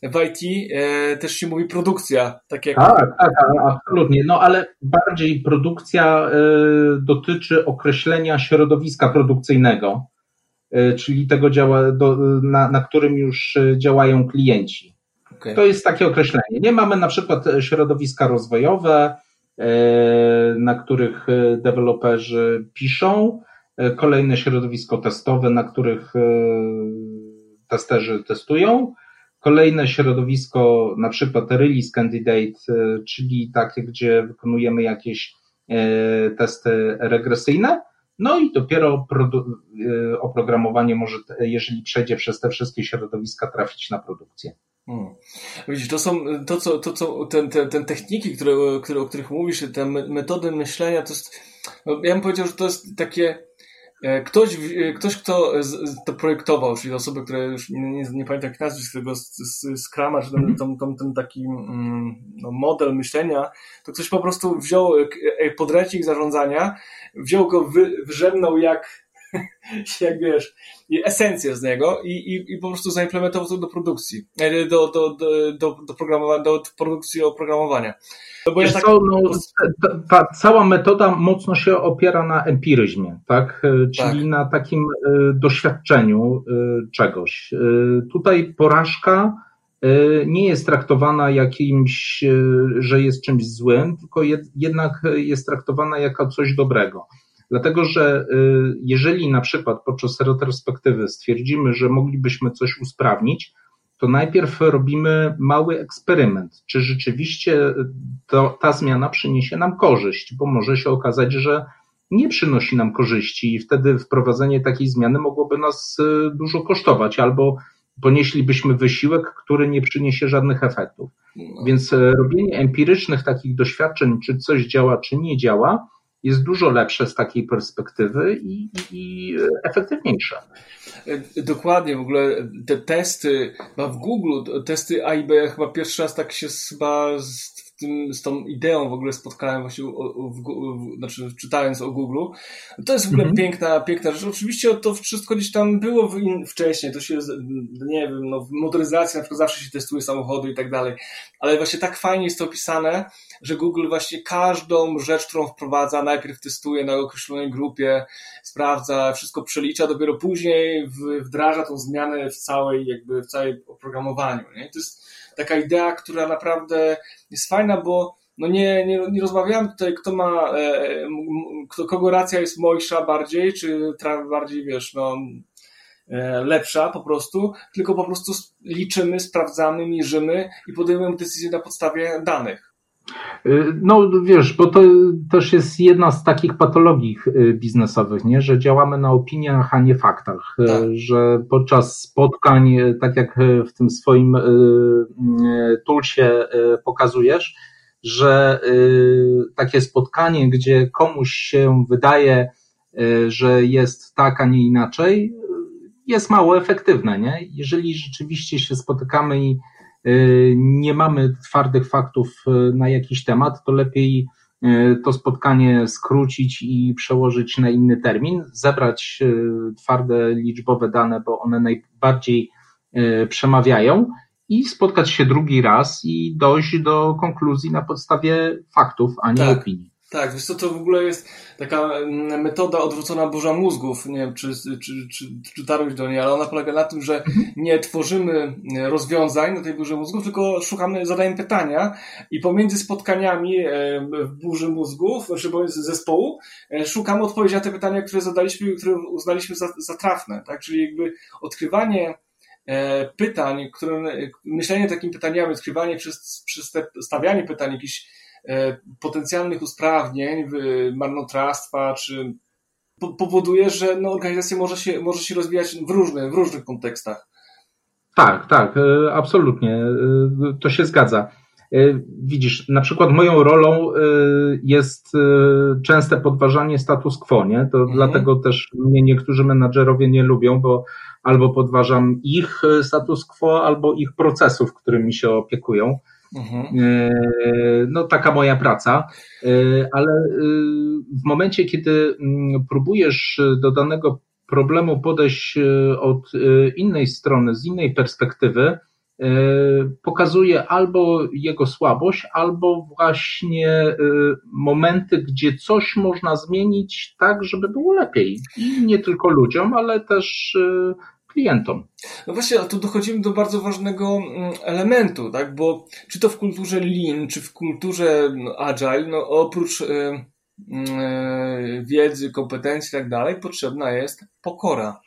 w IT e, też się mówi produkcja. Tak, jak... tak, tak, absolutnie. No ale bardziej produkcja e, dotyczy określenia środowiska produkcyjnego, czyli tego, działa, do, na, na którym już e, działają klienci. Okay. To jest takie określenie. Nie mamy na przykład środowiska rozwojowe, E, na których e, deweloperzy piszą, e, kolejne środowisko testowe, na których testerzy testują, kolejne środowisko, na przykład release candidate, czyli takie, gdzie wykonujemy jakieś testy regresyjne, no i dopiero oprogramowanie może, jeżeli przejdzie przez te wszystkie środowiska, trafić na produkcję. Hmm. Widzisz, to są to, co, to, co ten, ten, ten techniki, które, które, o których mówisz, te metody myślenia, to jest, no, ja bym powiedział, że to jest takie, ktoś, e, ktoś kto to projektował, czyli osoby, które już nie, nie, nie pamiętam jak nazwisk tego Scrama, czy ten, ten, ten, ten taki mm, no, model myślenia, to ktoś po prostu wziął e, podręcznik zarządzania, wziął go, wy, wyrzemnął jak jak wiesz, esencję z niego i, i, i po prostu zaimplementował to do produkcji, e, do, do, do, do, do, programowania, do produkcji oprogramowania. No bo tak... co, no, ta, ta, cała metoda mocno się opiera na empiryzmie, tak? E, czyli tak. na takim y, doświadczeniu czegoś. Tutaj porażka nie jest traktowana jakimś, że jest czymś złym, tylko jednak jest traktowana jako coś dobrego. Dlatego, że y, jeżeli na przykład podczas retrospektywy stwierdzimy, że moglibyśmy coś usprawnić, to najpierw robimy mały eksperyment, czy rzeczywiście to, ta zmiana przyniesie nam korzyść, bo może się okazać, że nie przynosi nam korzyści i wtedy wprowadzenie takiej zmiany mogłoby nas y, dużo kosztować albo ponieślibyśmy wysiłek, który nie przyniesie żadnych efektów. No. Więc y, robienie empirycznych takich doświadczeń, czy coś działa, czy nie działa, jest dużo lepsze z takiej perspektywy i, i efektywniejsze. Dokładnie, w ogóle te testy, w Google testy A i B, chyba pierwszy raz tak się chyba z, tym, z tą ideą w ogóle spotkałem właśnie u, u, w, znaczy czytając o Google. To jest w ogóle mhm. piękna, piękna rzecz. Oczywiście to wszystko gdzieś tam było w in, wcześniej, to się, nie wiem, no, w motoryzacji na przykład zawsze się testuje samochody i tak dalej, ale właśnie tak fajnie jest to opisane, że Google właśnie każdą rzecz, którą wprowadza, najpierw testuje na określonej grupie, sprawdza, wszystko przelicza, dopiero później wdraża tą zmianę w całej, jakby w całej oprogramowaniu. Nie? To jest taka idea, która naprawdę jest fajna, bo no nie, nie, nie rozmawiałem tutaj, kto ma, e, kto, kogo racja jest mojsza bardziej, czy bardziej, wiesz, no, lepsza po prostu, tylko po prostu liczymy, sprawdzamy, mierzymy i podejmujemy decyzje na podstawie danych. Y, no wiesz, bo to też jest jedna z takich patologii y, biznesowych, nie? że działamy na opiniach, a nie faktach, y, tak. że podczas spotkań, tak jak w tym swoim tulsie pokazujesz, że takie spotkanie, gdzie komuś się wydaje, że jest tak, a nie inaczej, jest mało efektywne. Nie? Jeżeli rzeczywiście się spotykamy i nie mamy twardych faktów y, na jakiś temat, to lepiej y, to spotkanie skrócić i przełożyć na inny termin, zebrać twarde liczbowe dane, bo one najbardziej przemawiają i spotkać się drugi raz i dojść do konkluzji na podstawie faktów, a nie tak. opinii. Tak, wiesz co, to w ogóle jest taka mm, metoda odwrócona burza mózgów, nie wiem, czy, czy, czy, czy dotarłeś do niej, ale ona polega na tym, że mhm. nie tworzymy rozwiązań na tej burzy mózgów, tylko szukamy, zadajemy pytania i pomiędzy spotkaniami e, w burzy mózgów, znaczy pomiędzy zespołu, e, szukamy odpowiedzi na te pytania, które zadaliśmy i które uznaliśmy za, za trafne, tak, czyli jakby odkrywanie e, pytań, które, myślenie takimi pytaniami, odkrywanie przez, przez te stawianie pytań, jakichś E, potencjalnych usprawnień, marnotrawstwa, czy powoduje, że no, organizacja może się, może się rozwijać w różnych, w różnych kontekstach. Tak, tak, e, absolutnie. E, to się zgadza. Widzisz, na przykład moją rolą jest częste podważanie status quo, nie? To mhm. dlatego też mnie niektórzy menadżerowie nie lubią, bo albo podważam ich status quo, albo ich procesów, którymi się opiekują. Mhm. E, no, taka moja praca, e, ale e, w momencie, kiedy mm, próbujesz do danego problemu podejść od innej strony, z innej perspektywy, pokazuje albo jego słabość, albo właśnie momenty, gdzie coś można zmienić tak, żeby było lepiej. I nie tylko ludziom, ale też klientom. No właśnie, a tu dochodzimy do bardzo ważnego mm, elementu, tak? Bo czy to w kulturze Lean, czy w kulturze no, Agile, no oprócz yy, yy, wiedzy, kompetencji i tak dalej, potrzebna jest pokora.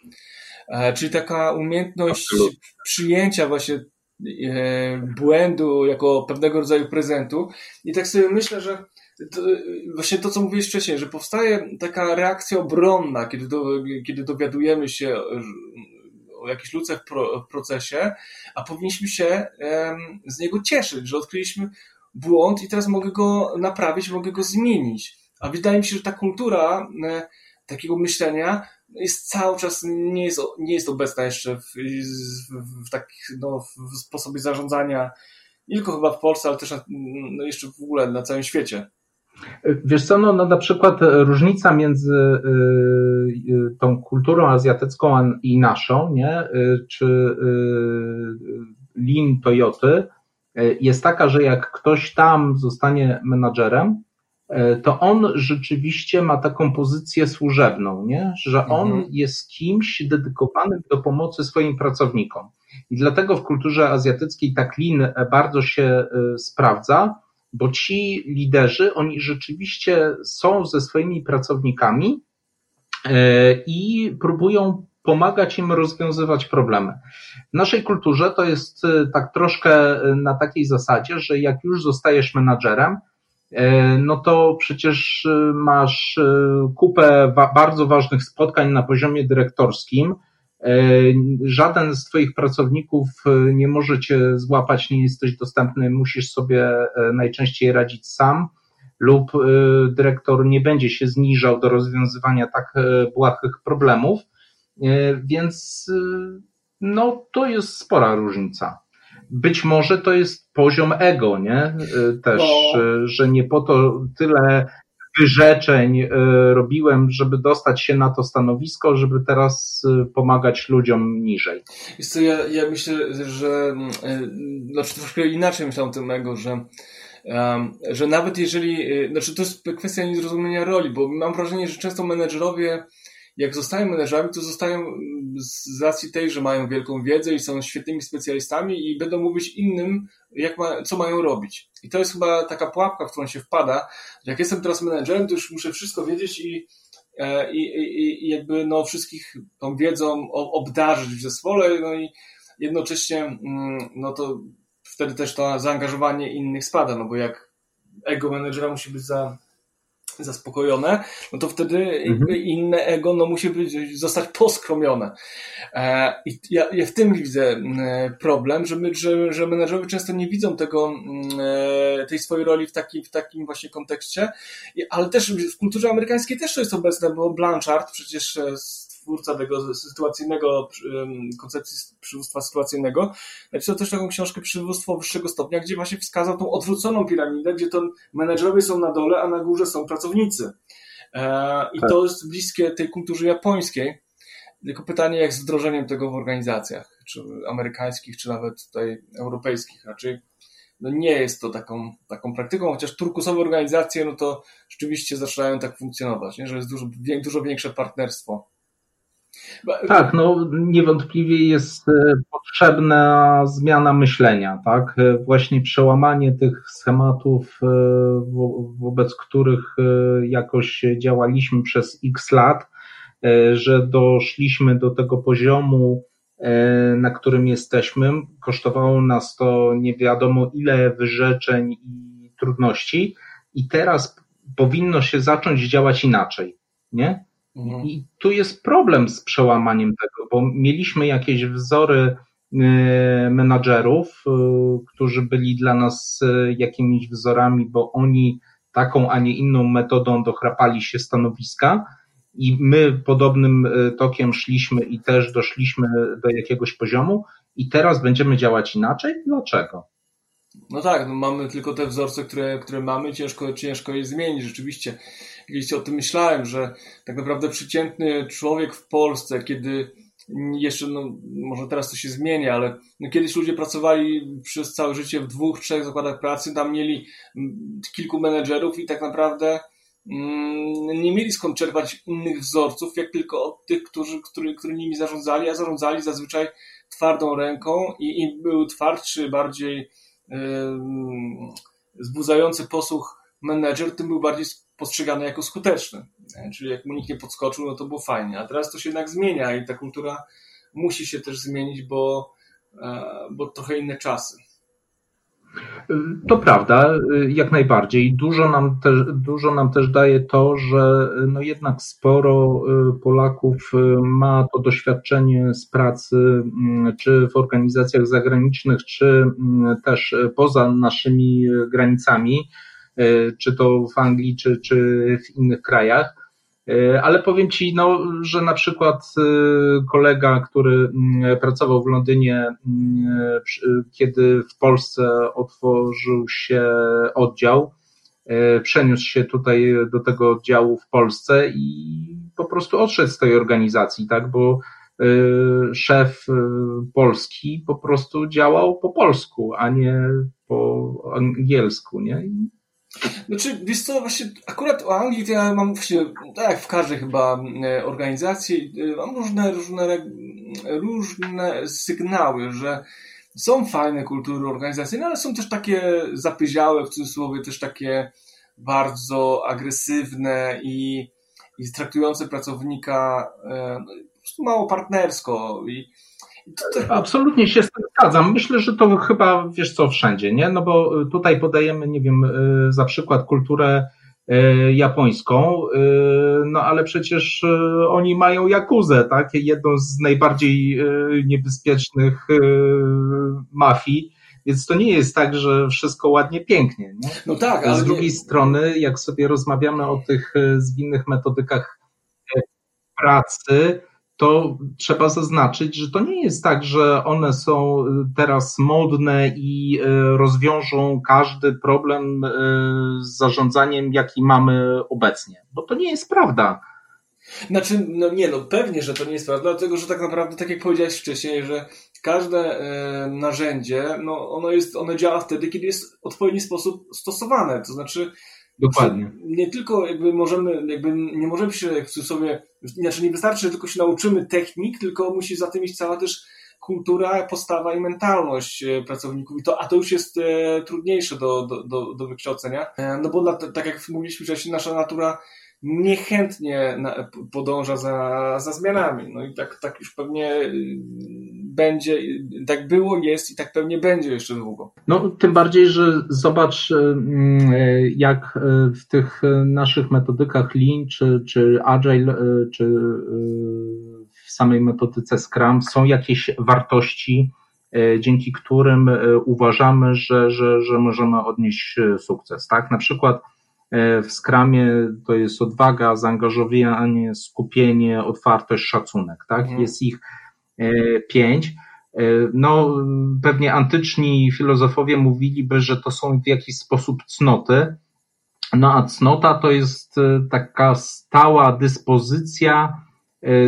E, czyli taka umiejętność Absolutnie. przyjęcia właśnie e, błędu jako pewnego rodzaju prezentu. I tak sobie myślę, że to, właśnie to, co mówiłeś wcześniej, że powstaje taka reakcja obronna, kiedy, do, kiedy dowiadujemy się o jakichś luce w, pro, w procesie, a powinniśmy się z niego cieszyć, że odkryliśmy błąd i teraz mogę go naprawić, mogę go zmienić. A wydaje mi się, że ta kultura e, takiego myślenia jest cały czas, nie jest, nie jest obecna jeszcze w, w, w takich, no, w sposobie zarządzania, nie tylko chyba w Polsce, ale też na, no, jeszcze w ogóle na całym świecie. Wiesz co, no, no na przykład różnica między y, y, tą kulturą azjatycką i naszą, nie, y, czy Lean Toyoty jest taka, że jak ktoś tam zostanie menadżerem, to on rzeczywiście ma taką pozycję służebną, nie? że on mhm. jest kimś dedykowanym do pomocy swoim pracownikom. I dlatego w kulturze azjatyckiej tak Lean bardzo się sprawdza, bo ci liderzy, oni rzeczywiście są ze swoimi pracownikami e, i próbują pomagać im rozwiązywać problemy. W naszej kulturze to jest e, tak troszkę e, na takiej zasadzie, że jak już zostajesz menadżerem, no to przecież masz kupę bardzo ważnych spotkań na poziomie dyrektorskim, żaden z Twoich pracowników e, nie może Cię złapać, nie jesteś dostępny, musisz sobie e, najczęściej radzić sam, lub dyrektor nie będzie się zniżał do rozwiązywania tak błahych problemów, więc no, to jest spora różnica. Być może to jest poziom ego, nie? Też, no. że nie po to tyle wyrzeczeń e, robiłem, żeby dostać się na to stanowisko, żeby teraz e, pomagać ludziom niżej. Co, ja, ja myślę, że mm, e, znaczy troszkę inaczej myślałem o tym że że nawet jeżeli, znaczy to jest kwestia niezrozumienia roli, bo mam wrażenie, że często menedżerowie jak zostają menedżerami, to zostają z racji tej, że mają wielką wiedzę i są świetnymi specjalistami i będą mówić innym, jak ma, co mają robić. I to jest chyba taka pułapka, w którą się wpada. Jak jestem teraz menedżerem, to już muszę wszystko wiedzieć i i, i, i jakby no wszystkich tą wiedzą obdarzyć w zespole, no i jednocześnie mm, no to wtedy też to zaangażowanie innych spada, no bo jak ego menedżera musi być za, zaspokojone, no to wtedy mhm. inne ego no, musi być, zostać poskromione. E, I ja, ja w tym widzę problem, że, my, że, że menedżerowie często nie widzą tego, e, tej swojej roli w, taki, w takim właśnie kontekście, ale też w kulturze amerykańskiej też to jest obecne, bo Blanchard przecież twórca tego sytuacyjnego, koncepcji przywództwa sytuacyjnego, napisał też taką książkę Przywództwo wyższego stopnia, gdzie właśnie wskazał tą odwróconą piramidę, gdzie to menedżerowie są na dole, a na górze są pracownicy. E, I tak. to jest bliskie tej kulturze japońskiej. Tylko pytanie, jak z wdrożeniem tego w organizacjach, czy amerykańskich, czy nawet tutaj europejskich. Raczej no nie jest to taką, taką praktyką, chociaż turkusowe organizacje, no to rzeczywiście zaczynają tak funkcjonować, nie? że jest dużo, dużo większe partnerstwo tak, no niewątpliwie jest e, potrzebna zmiana myślenia, tak? E, właśnie przełamanie tych schematów, e, wobec których jakoś działaliśmy przez x lat, że doszliśmy do tego poziomu, na którym jesteśmy. Kosztowało nas to nie wiadomo ile wyrzeczeń i trudności, i teraz powinno się zacząć działać inaczej, nie? Mhm. I tu jest problem z przełamaniem tego, bo mieliśmy jakieś wzory y, menadżerów, y, którzy byli dla nas y, jakimiś wzorami, bo oni taką, a nie inną metodą dochrapali się stanowiska i my podobnym tokiem szliśmy i też doszliśmy do jakiegoś poziomu i teraz będziemy działać inaczej? Dlaczego? No tak, no mamy tylko te wzorce, które, które mamy, ciężko, ciężko je zmienić. Rzeczywiście, kiedyś o tym myślałem, że tak naprawdę przeciętny człowiek w Polsce, kiedy jeszcze, no, może teraz to się zmienia, ale no, kiedyś ludzie pracowali przez całe życie w dwóch, trzech zakładach pracy, tam mieli mm, kilku menedżerów i tak naprawdę mm, nie mieli skąd czerpać innych wzorców, jak tylko od tych, którzy, który, nimi zarządzali, a zarządzali zazwyczaj twardą ręką i im był twardszy, bardziej wzbudzający posłuch menedżer, tym był bardziej postrzegany jako skuteczny. Czyli jak mu nikt nie podskoczył, no to było fajnie. A teraz to się jednak zmienia i ta kultura musi się też zmienić, bo, e, bo trochę inne czasy. To prawda, jak najbardziej. Dużo nam, też, dużo nam też daje to, że no jednak sporo y, Polaków y, ma to doświadczenie z pracy, mm, czy w organizacjach zagranicznych, czy mm, też poza naszymi granicami, y, czy to w Anglii, czy, czy w innych krajach. E, ale powiem Ci, no, że na przykład e, kolega, który mm, pracował w Londynie, mm, e, kiedy w Polsce otworzył się oddział, przeniósł się tutaj do tego oddziału w Polsce i po prostu odszedł z tej organizacji, tak, bo szef polski po prostu działał po polsku, a nie po angielsku, nie? Znaczy, wiesz co, właśnie akurat o Anglii to ja mam właśnie, tak jak w każdej chyba e, organizacji, e, mam różne, różne, różne sygnały, że są fajne kultury organizacyjne, ale są też takie zapyziałe, w cudzysłowie też takie bardzo agresywne i, i traktujące pracownika no, po prostu mało partnersko i Absolutnie się z tym zgadzam. Myślę, że to chyba wiesz co wszędzie, nie? No bo tutaj podajemy, nie wiem, y, za przykład kulturę y, japońską, y, no ale przecież oni mają jakuzę, tak? Jedną z najbardziej niebezpiecznych mafii. Więc to nie jest tak, że wszystko ładnie, pięknie. Nie? No tak, ale Z drugiej nie... strony, jak sobie rozmawiamy o tych zwinnych metodykach pracy, to trzeba zaznaczyć, że to nie jest tak, że one są y, teraz modne i y, rozwiążą każdy problem y, z zarządzaniem, jaki mamy obecnie, bo to nie jest prawda. Znaczy, no nie, no pewnie, że to nie jest prawda, dlatego że tak naprawdę, tak jak powiedziałeś wcześniej, że każde e, narzędzie, no ono jest, ono działa wtedy, kiedy jest w odpowiedni sposób stosowane, to znaczy Dokładnie. Nie tylko jakby możemy, jakby nie możemy się w sobie, znaczy nie wystarczy, że tylko się nauczymy technik, tylko musi za tym iść cała też kultura, postawa i mentalność e, pracowników. I to, a to już jest e, trudniejsze do, do, do, do wykształcenia. E, no bo tak jak mówiliśmy wcześniej, nasza natura niechętnie podąża za, za zmianami. No i tak, tak już pewnie y, będzie, tak było, jest i tak pewnie będzie jeszcze długo. No, tym bardziej, że zobacz, y, mm, jak w tych naszych metodykach Lean, czy, czy Agile, czy w samej metodyce Scrum są jakieś wartości, dzięki którym uważamy, że, że, że możemy odnieść sukces. Tak? Na przykład w skramie to jest odwaga, zaangażowanie, skupienie, otwartość, szacunek, tak? Mhm. Jest ich e, pięć. E, no, pewnie antyczni filozofowie mówiliby, że to są w jakiś sposób cnoty. No, a cnota to jest taka stała dyspozycja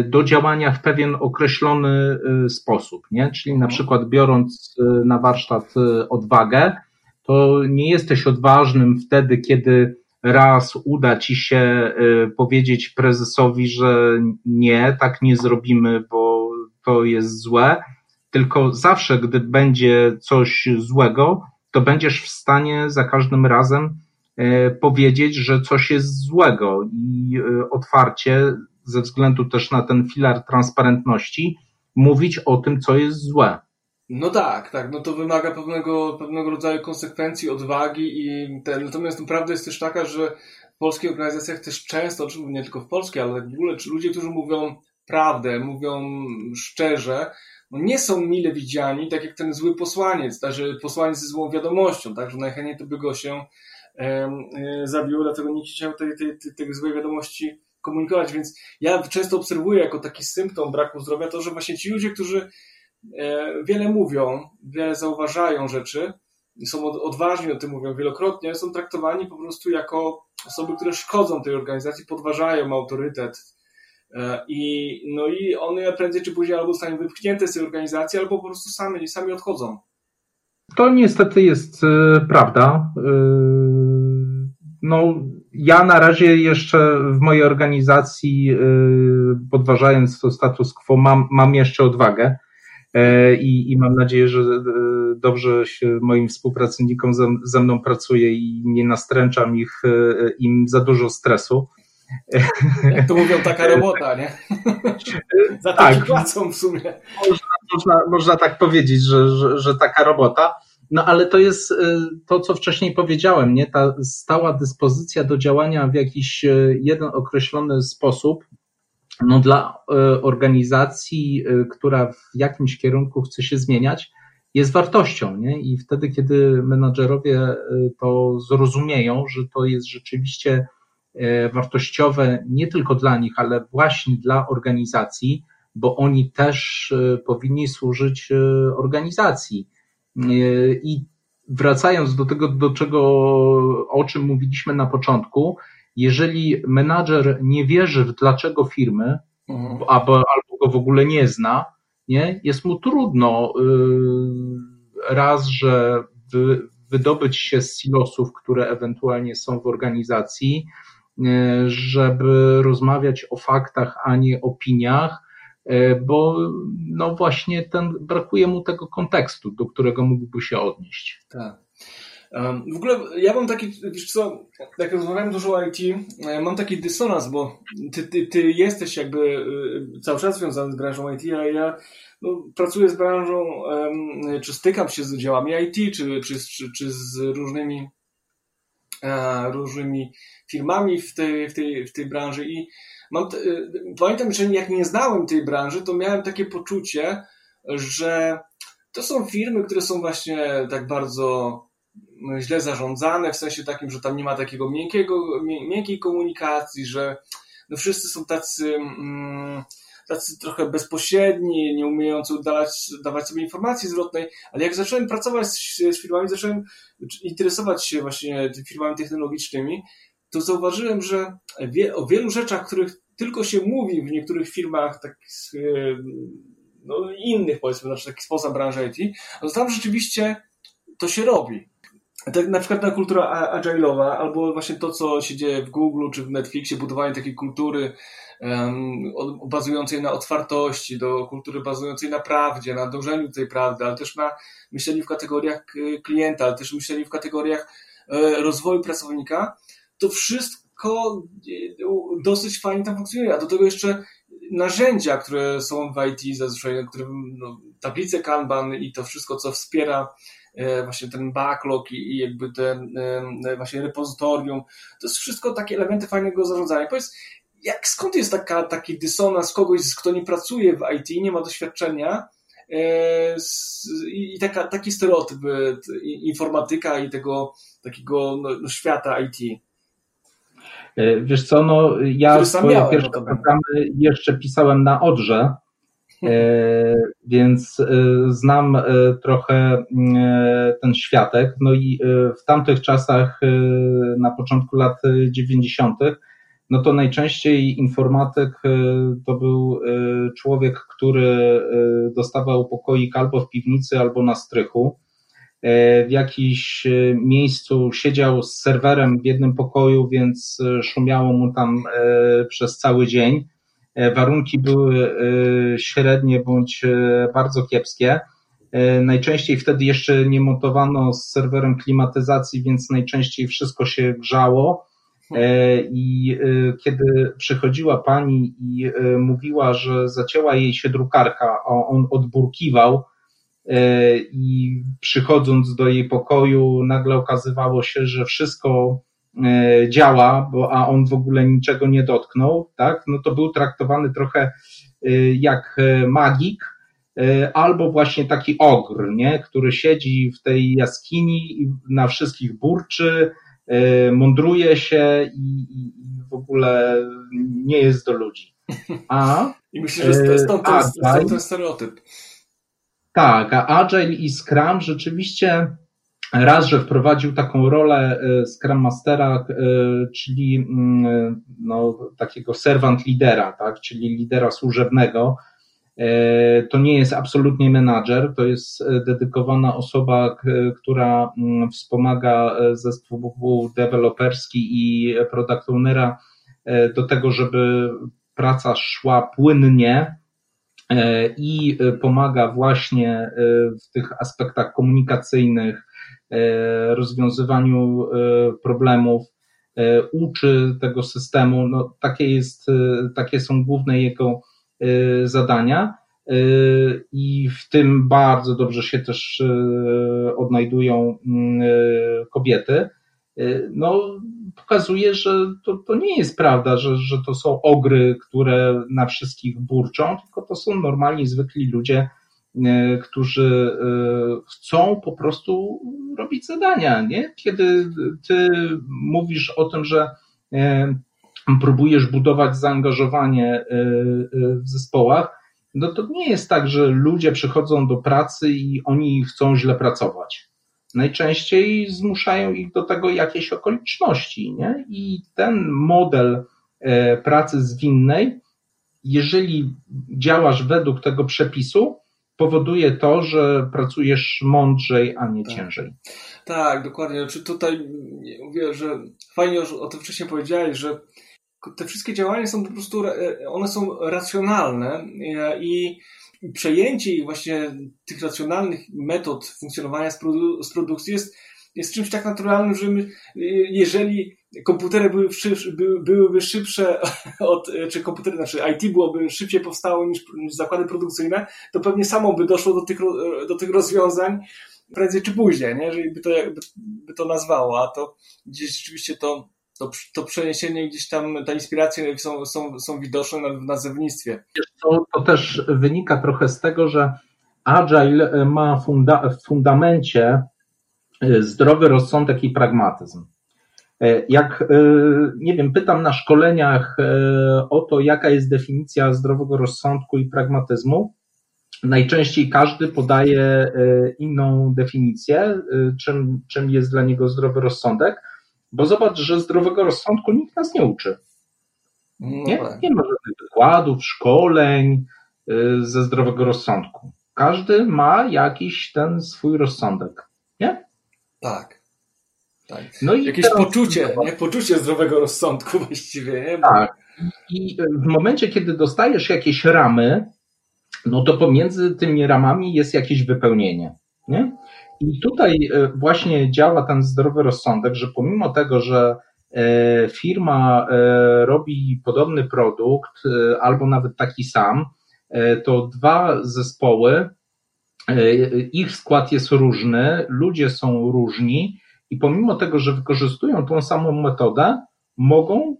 do działania w pewien określony sposób, nie? Czyli na mhm. przykład biorąc na warsztat odwagę, to nie jesteś odważnym wtedy, kiedy raz uda ci się y, powiedzieć prezesowi, że nie, tak nie zrobimy, bo to jest złe, tylko zawsze, gdy będzie coś złego, to będziesz w stanie za każdym razem y, powiedzieć, że coś jest złego i y, otwarcie, ze względu też na ten filar transparentności, mówić o tym, co jest złe. No tak, tak, no to wymaga pewnego, pewnego rodzaju konsekwencji, odwagi i ten, natomiast prawda jest też taka, że w polskich organizacjach też często, czy nie tylko w polskiej, ale w ogóle, czy ludzie, którzy mówią prawdę, mówią szczerze, no nie są mile widziani, tak jak ten zły posłaniec, także posłaniec ze złą wiadomością, tak, że najchętniej to by go się e, zabiło, dlatego nie chciał tej, tej, tej, tej złej wiadomości komunikować, więc ja często obserwuję jako taki symptom braku zdrowia to, że właśnie ci ludzie, którzy E, wiele mówią, wiele zauważają rzeczy, są odważni o tym mówią wielokrotnie, są traktowani po prostu jako osoby, które szkodzą tej organizacji, podważają autorytet. E, I, no i one prędzej czy później albo zostaną wypchnięte z tej organizacji, albo po prostu sami, sami odchodzą. To niestety jest e, prawda. No, ja na razie jeszcze w mojej organizacji, podważając to status quo, mam, mam jeszcze odwagę. E, i, i mam nadzieję, że e, dobrze się moim współpracownikom ze, ze mną pracuje i nie nastręczam ich e, im za dużo stresu. Jak to mówią, taka robota, nie? za to tak. płacą w sumie. Można, można, można tak powiedzieć, że, że, że taka robota. No ale to jest to, co wcześniej powiedziałem, nie? Ta stała dyspozycja do działania w jakiś jeden określony sposób, no dla e, organizacji, e, która w jakimś kierunku chce się zmieniać, jest wartością, nie? I wtedy, kiedy menadżerowie e, to zrozumieją, że to jest rzeczywiście wartościowe nie tylko dla nich, ale właśnie dla organizacji, bo oni też powinni służyć organizacji. I wracając do tego, do czego, o czym mówiliśmy na początku, jeżeli menadżer nie wierzy w dlaczego firmy, mhm. albo, albo go w ogóle nie zna, nie, jest mu trudno yy, raz, że wy, wydobyć się z silosów, które ewentualnie są w organizacji, yy, żeby rozmawiać o faktach, a nie opiniach, yy, bo no właśnie ten, brakuje mu tego kontekstu, do którego mógłby się odnieść. Tak. W ogóle ja mam taki, wiesz co, jak rozmawiałem dużo o IT, e, mam taki dysonans, bo ty, ty, ty jesteś jakby e, cały czas związany z branżą IT, a ja no, pracuję z branżą, czy stykam się z działami IT, czy, czy, czy, czy z różnymi e, różnymi firmami w tej, w tej, w tej branży i mam, pamiętam, że jak nie znałem tej branży, to miałem takie poczucie, że to są firmy, które są właśnie tak bardzo źle zarządzane, w sensie takim, że tam nie ma takiego miękkiego, miękkiej komunikacji, że no wszyscy są tacy, mm, tacy trochę bezpośredni, nie umiejący dawać, dawać sobie informacji zwrotnej, ale jak zacząłem pracować z, z firmami, zacząłem interesować się właśnie firmami technologicznymi, to zauważyłem, że wie, o wielu rzeczach, których tylko się mówi w niektórych firmach takich no, innych, powiedzmy, znaczy takich spoza branży IT, no tam rzeczywiście to się robi tak na przykład ta kultura agile'owa, albo właśnie to, co się dzieje w Google czy w Netflixie, budowanie takiej kultury um, bazującej na otwartości, do kultury bazującej na prawdzie, na dążeniu tej prawdy, ale też na myśleniu w kategoriach klienta, ale też myśleniu w kategoriach e, rozwoju pracownika, to wszystko lekko, dosyć fajnie tam funkcjonuje, a do tego jeszcze narzędzia, które są w IT zazwyczaj, które, no, tablice Kanban i to wszystko, co wspiera e, właśnie ten backlog i, jakby ten e, właśnie repozytorium, to jest wszystko takie elementy fajnego zarządzania. Powiedz, jak skąd jest taka, taki dysonans kogoś, kto nie pracuje w IT, nie ma doświadczenia e, i taka, taki stereotyp informatyka i tego takiego no, no świata IT? E, wiesz co, no ja swoje miałem, pierwsze programy jeszcze pisałem na Odrze, e, więc e, znam trochę ten światek. No i w tamtych czasach, na początku lat 90., no to najczęściej informatyk to był człowiek, który dostawał pokoik albo w piwnicy, albo na strychu. E, w jakimś e, miejscu siedział z serwerem w jednym pokoju, więc e, szumiało mu tam przez cały dzień. Warunki były średnie bądź bardzo kiepskie. Najczęściej wtedy jeszcze nie montowano z serwerem klimatyzacji, więc najczęściej wszystko się grzało. I kiedy przychodziła pani i mówiła, że zacięła jej się drukarka, a on odburkiwał, E, i przychodząc do jej pokoju, nagle okazywało się, że wszystko e, działa, bo, a on w ogóle niczego nie dotknął, tak? No to był traktowany trochę e, jak magik, albo właśnie taki ogr, nie? który siedzi w tej jaskini i na wszystkich burczy, mądruje się i, w ogóle nie jest do ludzi. A, I myślę, że stąd ten, stąd ten stereotyp. Tak, a Agile i Scrum rzeczywiście raz, że wprowadził taką rolę e, Scrum Mastera, e, czyli mm, no, takiego servant lidera, tak, czyli lidera służebnego. E, to nie jest absolutnie menadżer, to jest dedykowana osoba, która mm, wspomaga zespół deweloperski i product ownera do tego, żeby praca szła płynnie, E, i e, pomaga właśnie e, w tych aspektach komunikacyjnych, rozwiązywaniu problemów, uczy tego systemu. No, takie, jest, takie są główne jego zadania. I w tym bardzo dobrze się też odnajdują mm, kobiety. No, pokazuje, że to, to nie jest prawda, że, że to są ogry, które na wszystkich burczą, tylko to są normalni, zwykli ludzie, e, którzy e, chcą po prostu robić zadania. Nie? Kiedy ty mówisz o tym, że e, próbujesz budować zaangażowanie w zespołach, no to nie jest tak, że ludzie przychodzą do pracy i oni chcą źle pracować najczęściej zmuszają ich do tego jakieś okoliczności. Nie? I ten model e, pracy zwinnej, jeżeli działasz według tego przepisu, powoduje to, że pracujesz mądrzej, a nie tak. ciężej. Tak, dokładnie. Znaczy tutaj mówię, że fajnie już o tym wcześniej powiedziałeś, że te wszystkie działania są po prostu, one są racjonalne e, i przejęcie ich właśnie tych racjonalnych metod funkcjonowania z, produ z produkcji jest, jest czymś tak naturalnym, że my, jeżeli komputery były by, byłyby szybsze od, czy komputery, znaczy IT byłoby szybciej powstało niż, zakłady produkcyjne, to pewnie samo by doszło do tych, do tych rozwiązań prędzej czy później, nie? jeżeli by to, by, by to nazwało, a to gdzieś rzeczywiście to to, to przeniesienie gdzieś tam, ta inspiracje są, są, są widoczne w nazewnictwie. To, to też wynika trochę z tego, że Agile ma funda w fundamencie zdrowy rozsądek i pragmatyzm. E, jak, e, nie wiem, pytam na szkoleniach o to, jaka jest definicja zdrowego rozsądku i pragmatyzmu, najczęściej każdy podaje inną definicję, czym, czym jest dla niego zdrowy rozsądek. Bo zobacz, że zdrowego rozsądku nikt nas nie uczy. No nie, tak. nie ma żadnych wykładów, szkoleń y, ze zdrowego rozsądku. Każdy ma jakiś ten swój rozsądek, nie? Tak. tak. No i Jakieś teraz... poczucie, nie? Poczucie zdrowego rozsądku właściwie, nie? Bo... Tak. I w momencie, kiedy dostajesz jakieś ramy, no to pomiędzy tymi ramami jest jakieś wypełnienie, nie? I tutaj e, właśnie działa ten zdrowy rozsądek, że pomimo tego, że firma robi podobny produkt albo nawet taki sam, to dwa zespoły, ich skład jest różny, ludzie są różni i pomimo tego, że wykorzystują tą samą metodę, mogą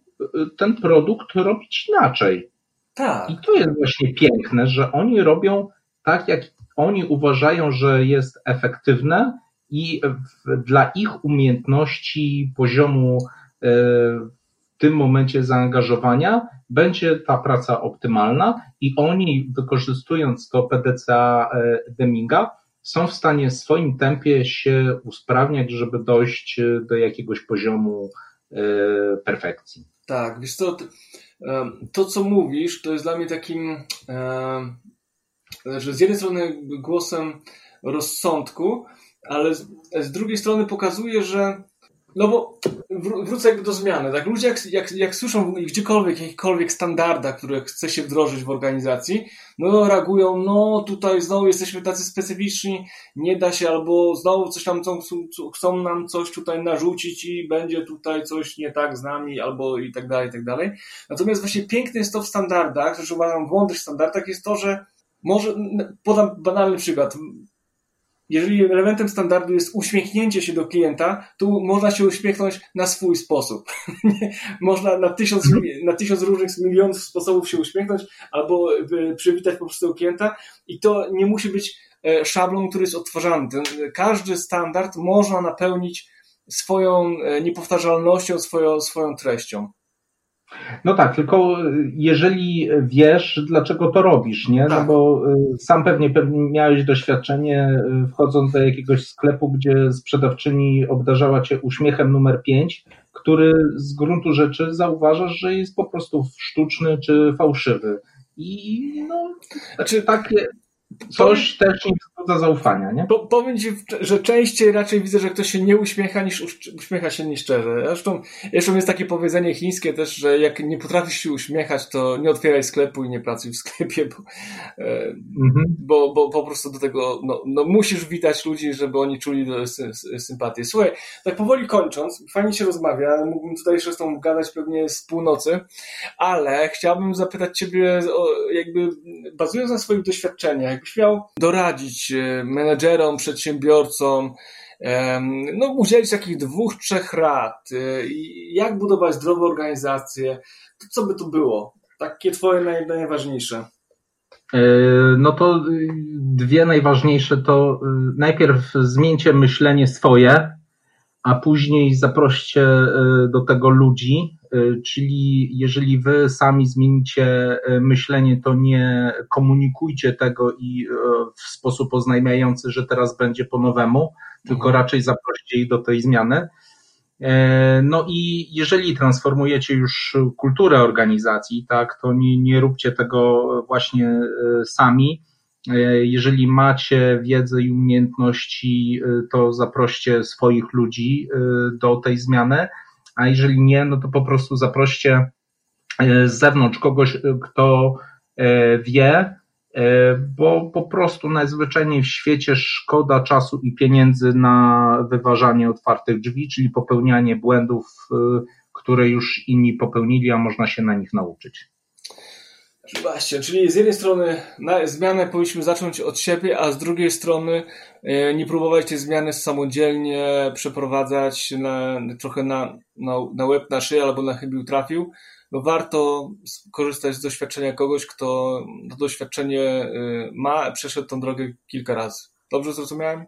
ten produkt robić inaczej. Tak. I to jest właśnie piękne, że oni robią tak, jak oni uważają, że jest efektywne i dla ich umiejętności, poziomu e, w tym momencie zaangażowania będzie ta praca optymalna i oni wykorzystując to PDCA e, Deminga są w stanie w swoim tempie się usprawniać, żeby dojść do jakiegoś poziomu e, perfekcji. Tak, wiesz co, to co mówisz, to jest dla mnie takim, że z jednej strony głosem rozsądku, ale z, z drugiej strony pokazuje, że no bo wrócę jakby do zmiany. Tak? Ludzie jak, jak, jak słyszą gdziekolwiek, jakichkolwiek standardach, które chce się wdrożyć w organizacji, no reagują, no tutaj znowu jesteśmy tacy specyficzni, nie da się, albo znowu coś tam chcą, chcą nam coś tutaj narzucić i będzie tutaj coś nie tak z nami, albo i tak dalej, i tak dalej. Natomiast właśnie piękne jest to w standardach, że uważam w mądrych standardach jest to, że może, podam banalny przykład jeżeli elementem standardu jest uśmiechnięcie się do klienta, to można się uśmiechnąć na swój sposób. można na tysiąc, na tysiąc różnych milionów sposobów się uśmiechnąć albo przywitać po prostu klienta i to nie musi być e, szablon, który jest odtwarzany. każdy standard można napełnić swoją e, niepowtarzalnością, swoją, swoją treścią. No tak, tylko jeżeli wiesz, dlaczego to robisz, nie? No tak. bo y, sam pewnie, pewnie miałeś doświadczenie y, wchodząc do jakiegoś sklepu, gdzie sprzedawczyni obdarzała cię uśmiechem numer 5, który z gruntu rzeczy zauważasz, że jest po prostu sztuczny czy fałszywy. I no, znaczy, takie, coś też nie wzbudza zaufania, nie? Po, powiem Ci, że częściej raczej widzę, że ktoś się nie uśmiecha niż uśmiecha się nieszczerze. Zresztą, zresztą jest takie powiedzenie chińskie też, że jak nie potrafisz się uśmiechać, to nie otwieraj sklepu i nie pracuj w sklepie, bo, e, mhm. bo, bo po prostu do tego no, no, musisz witać ludzi, żeby oni czuli sympatię. Słuchaj, tak powoli kończąc, fajnie się rozmawia, mógłbym tutaj jeszcze z tą gadać pewnie z północy, ale chciałbym zapytać Ciebie, jakby bazując na swoich doświadczeniach, jakbyś miał doradzić menedżerom, przedsiębiorcom, no, udzielić takich dwóch, trzech rad, e, jak budować zdrowe organizacje, to co by to było? Takie twoje naj, najważniejsze. E, no to dwie najważniejsze to najpierw zmieńcie myślenie swoje, a później zaproście do tego ludzi, Y, czyli jeżeli wy sami zmienicie y, myślenie, to nie komunikujcie tego i w sposób oznajmiający, że teraz będzie po nowemu, tylko mhm. raczej zaproście ich do tej zmiany. No i jeżeli transformujecie już kulturę organizacji, tak, to nie, nie róbcie tego właśnie sami. Jeżeli macie wiedzę i umiejętności, to zaproście swoich ludzi do tej zmiany a jeżeli nie, no to po prostu zaproście e, z zewnątrz kogoś, e, kto e, wie, bo po prostu najzwyczajniej w świecie szkoda czasu i pieniędzy na wyważanie otwartych drzwi, czyli popełnianie błędów, które już inni popełnili, a można się na nich nauczyć. Właśnie, czyli z jednej strony na zmianę powinniśmy zacząć od siebie, a z drugiej strony e, nie próbować tej zmiany samodzielnie przeprowadzać na, trochę na, na, na łeb, na szyję albo na chybił trafił. No warto korzystać z doświadczenia kogoś, kto to doświadczenie e, ma, przeszedł tą drogę kilka razy. Dobrze zrozumiałem?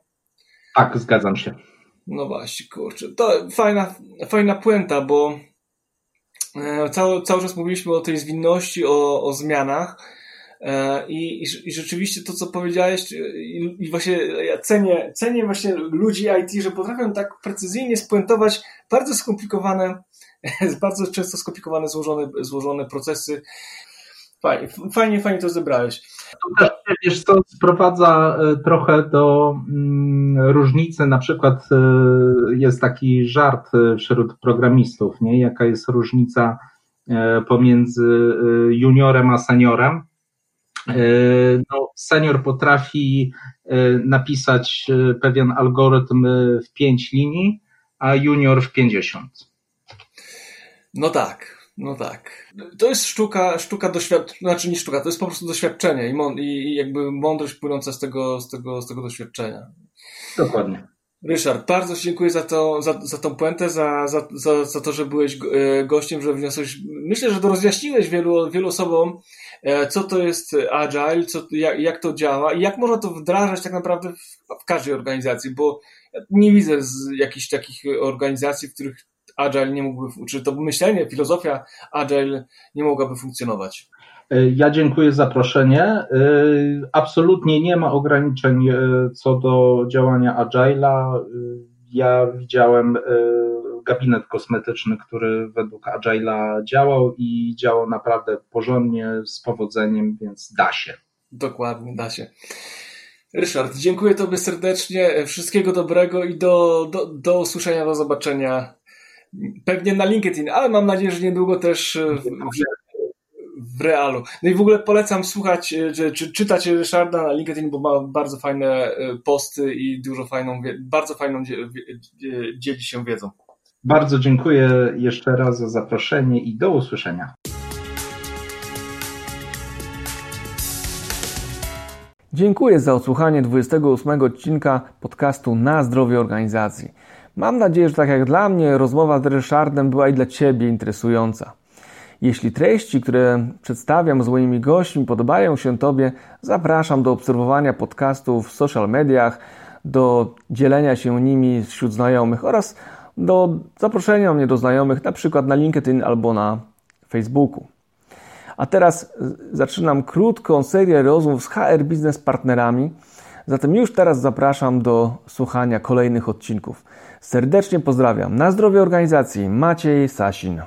Tak, zgadzam się. No właśnie, kurczę. To fajna, fajna puenta, bo cały, cały czas mówiliśmy o tej zwinności, o, o zmianach. E, I, I, rzeczywiście to, co powiedziałeś, i, i, właśnie ja cenię, cenię właśnie ludzi IT, że potrafią tak precyzyjnie spuentować bardzo skomplikowane, bardzo często skomplikowane, złożone, złożone procesy. Fajnie, fajnie, fajnie to zebrałeś. To też, wiesz co, sprowadza e, trochę do mm, różnicy, na przykład e, jest taki żart e, wśród programistów, nie? jaka jest różnica pomiędzy juniorem a seniorem. No, senior potrafi napisać pewien algorytm w pięć linii, a junior w pięćdziesiąt. No tak, no tak. To jest sztuka, sztuka doświadczenia, znaczy nie sztuka, to jest po prostu doświadczenie i, i jakby mądrość płynąca z tego, z tego, z tego doświadczenia. Dokładnie. Ryszard, bardzo dziękuję za, to, za, za tą puentę, za, za, za, za to, że byłeś e, gościem, że wniosłeś. Myślę, że to rozjaśniłeś wielu, wielu osobom, e, co to jest Agile, co, jak, jak to działa i jak można to wdrażać tak naprawdę w, w każdej organizacji, bo nie widzę z jakichś takich organizacji, w których Agile nie mógłby, czy to myślenie, filozofia Agile nie mogłaby funkcjonować. E, ja dziękuję za zaproszenie. Absolutnie nie ma ograniczeń co do działania Agile'a. Ja widziałem gabinet kosmetyczny, który według Agile'a działał i działał naprawdę porządnie, z powodzeniem, więc da się. Dokładnie, da się. Ryszard, dziękuję Tobie serdecznie, wszystkiego dobrego i do, do, do usłyszenia, do zobaczenia. Pewnie na LinkedIn, ale mam nadzieję, że niedługo też w, w realu. No i w ogóle polecam słuchać, czy, czy czytać Ryszarda na LinkedIn, bo ma bardzo fajne posty i dużo fajną, bardzo fajną dzieli się wiedzą. Bardzo dziękuję jeszcze raz za zaproszenie i do usłyszenia. Dziękuję za odsłuchanie 28 odcinka podcastu Na zdrowie organizacji. Mam nadzieję, że tak jak dla mnie, rozmowa z Ryszardem była i dla Ciebie interesująca. Jeśli treści, które przedstawiam z moimi gośćmi podobają się Tobie, zapraszam do obserwowania podcastów w social mediach, do dzielenia się nimi wśród znajomych oraz do zaproszenia mnie do znajomych, na przykład na LinkedIn albo na Facebooku. A teraz zaczynam krótką serię rozmów z HR Biznes partnerami. Zatem już teraz zapraszam do słuchania kolejnych odcinków. Serdecznie pozdrawiam. Na zdrowie organizacji Maciej Sasin.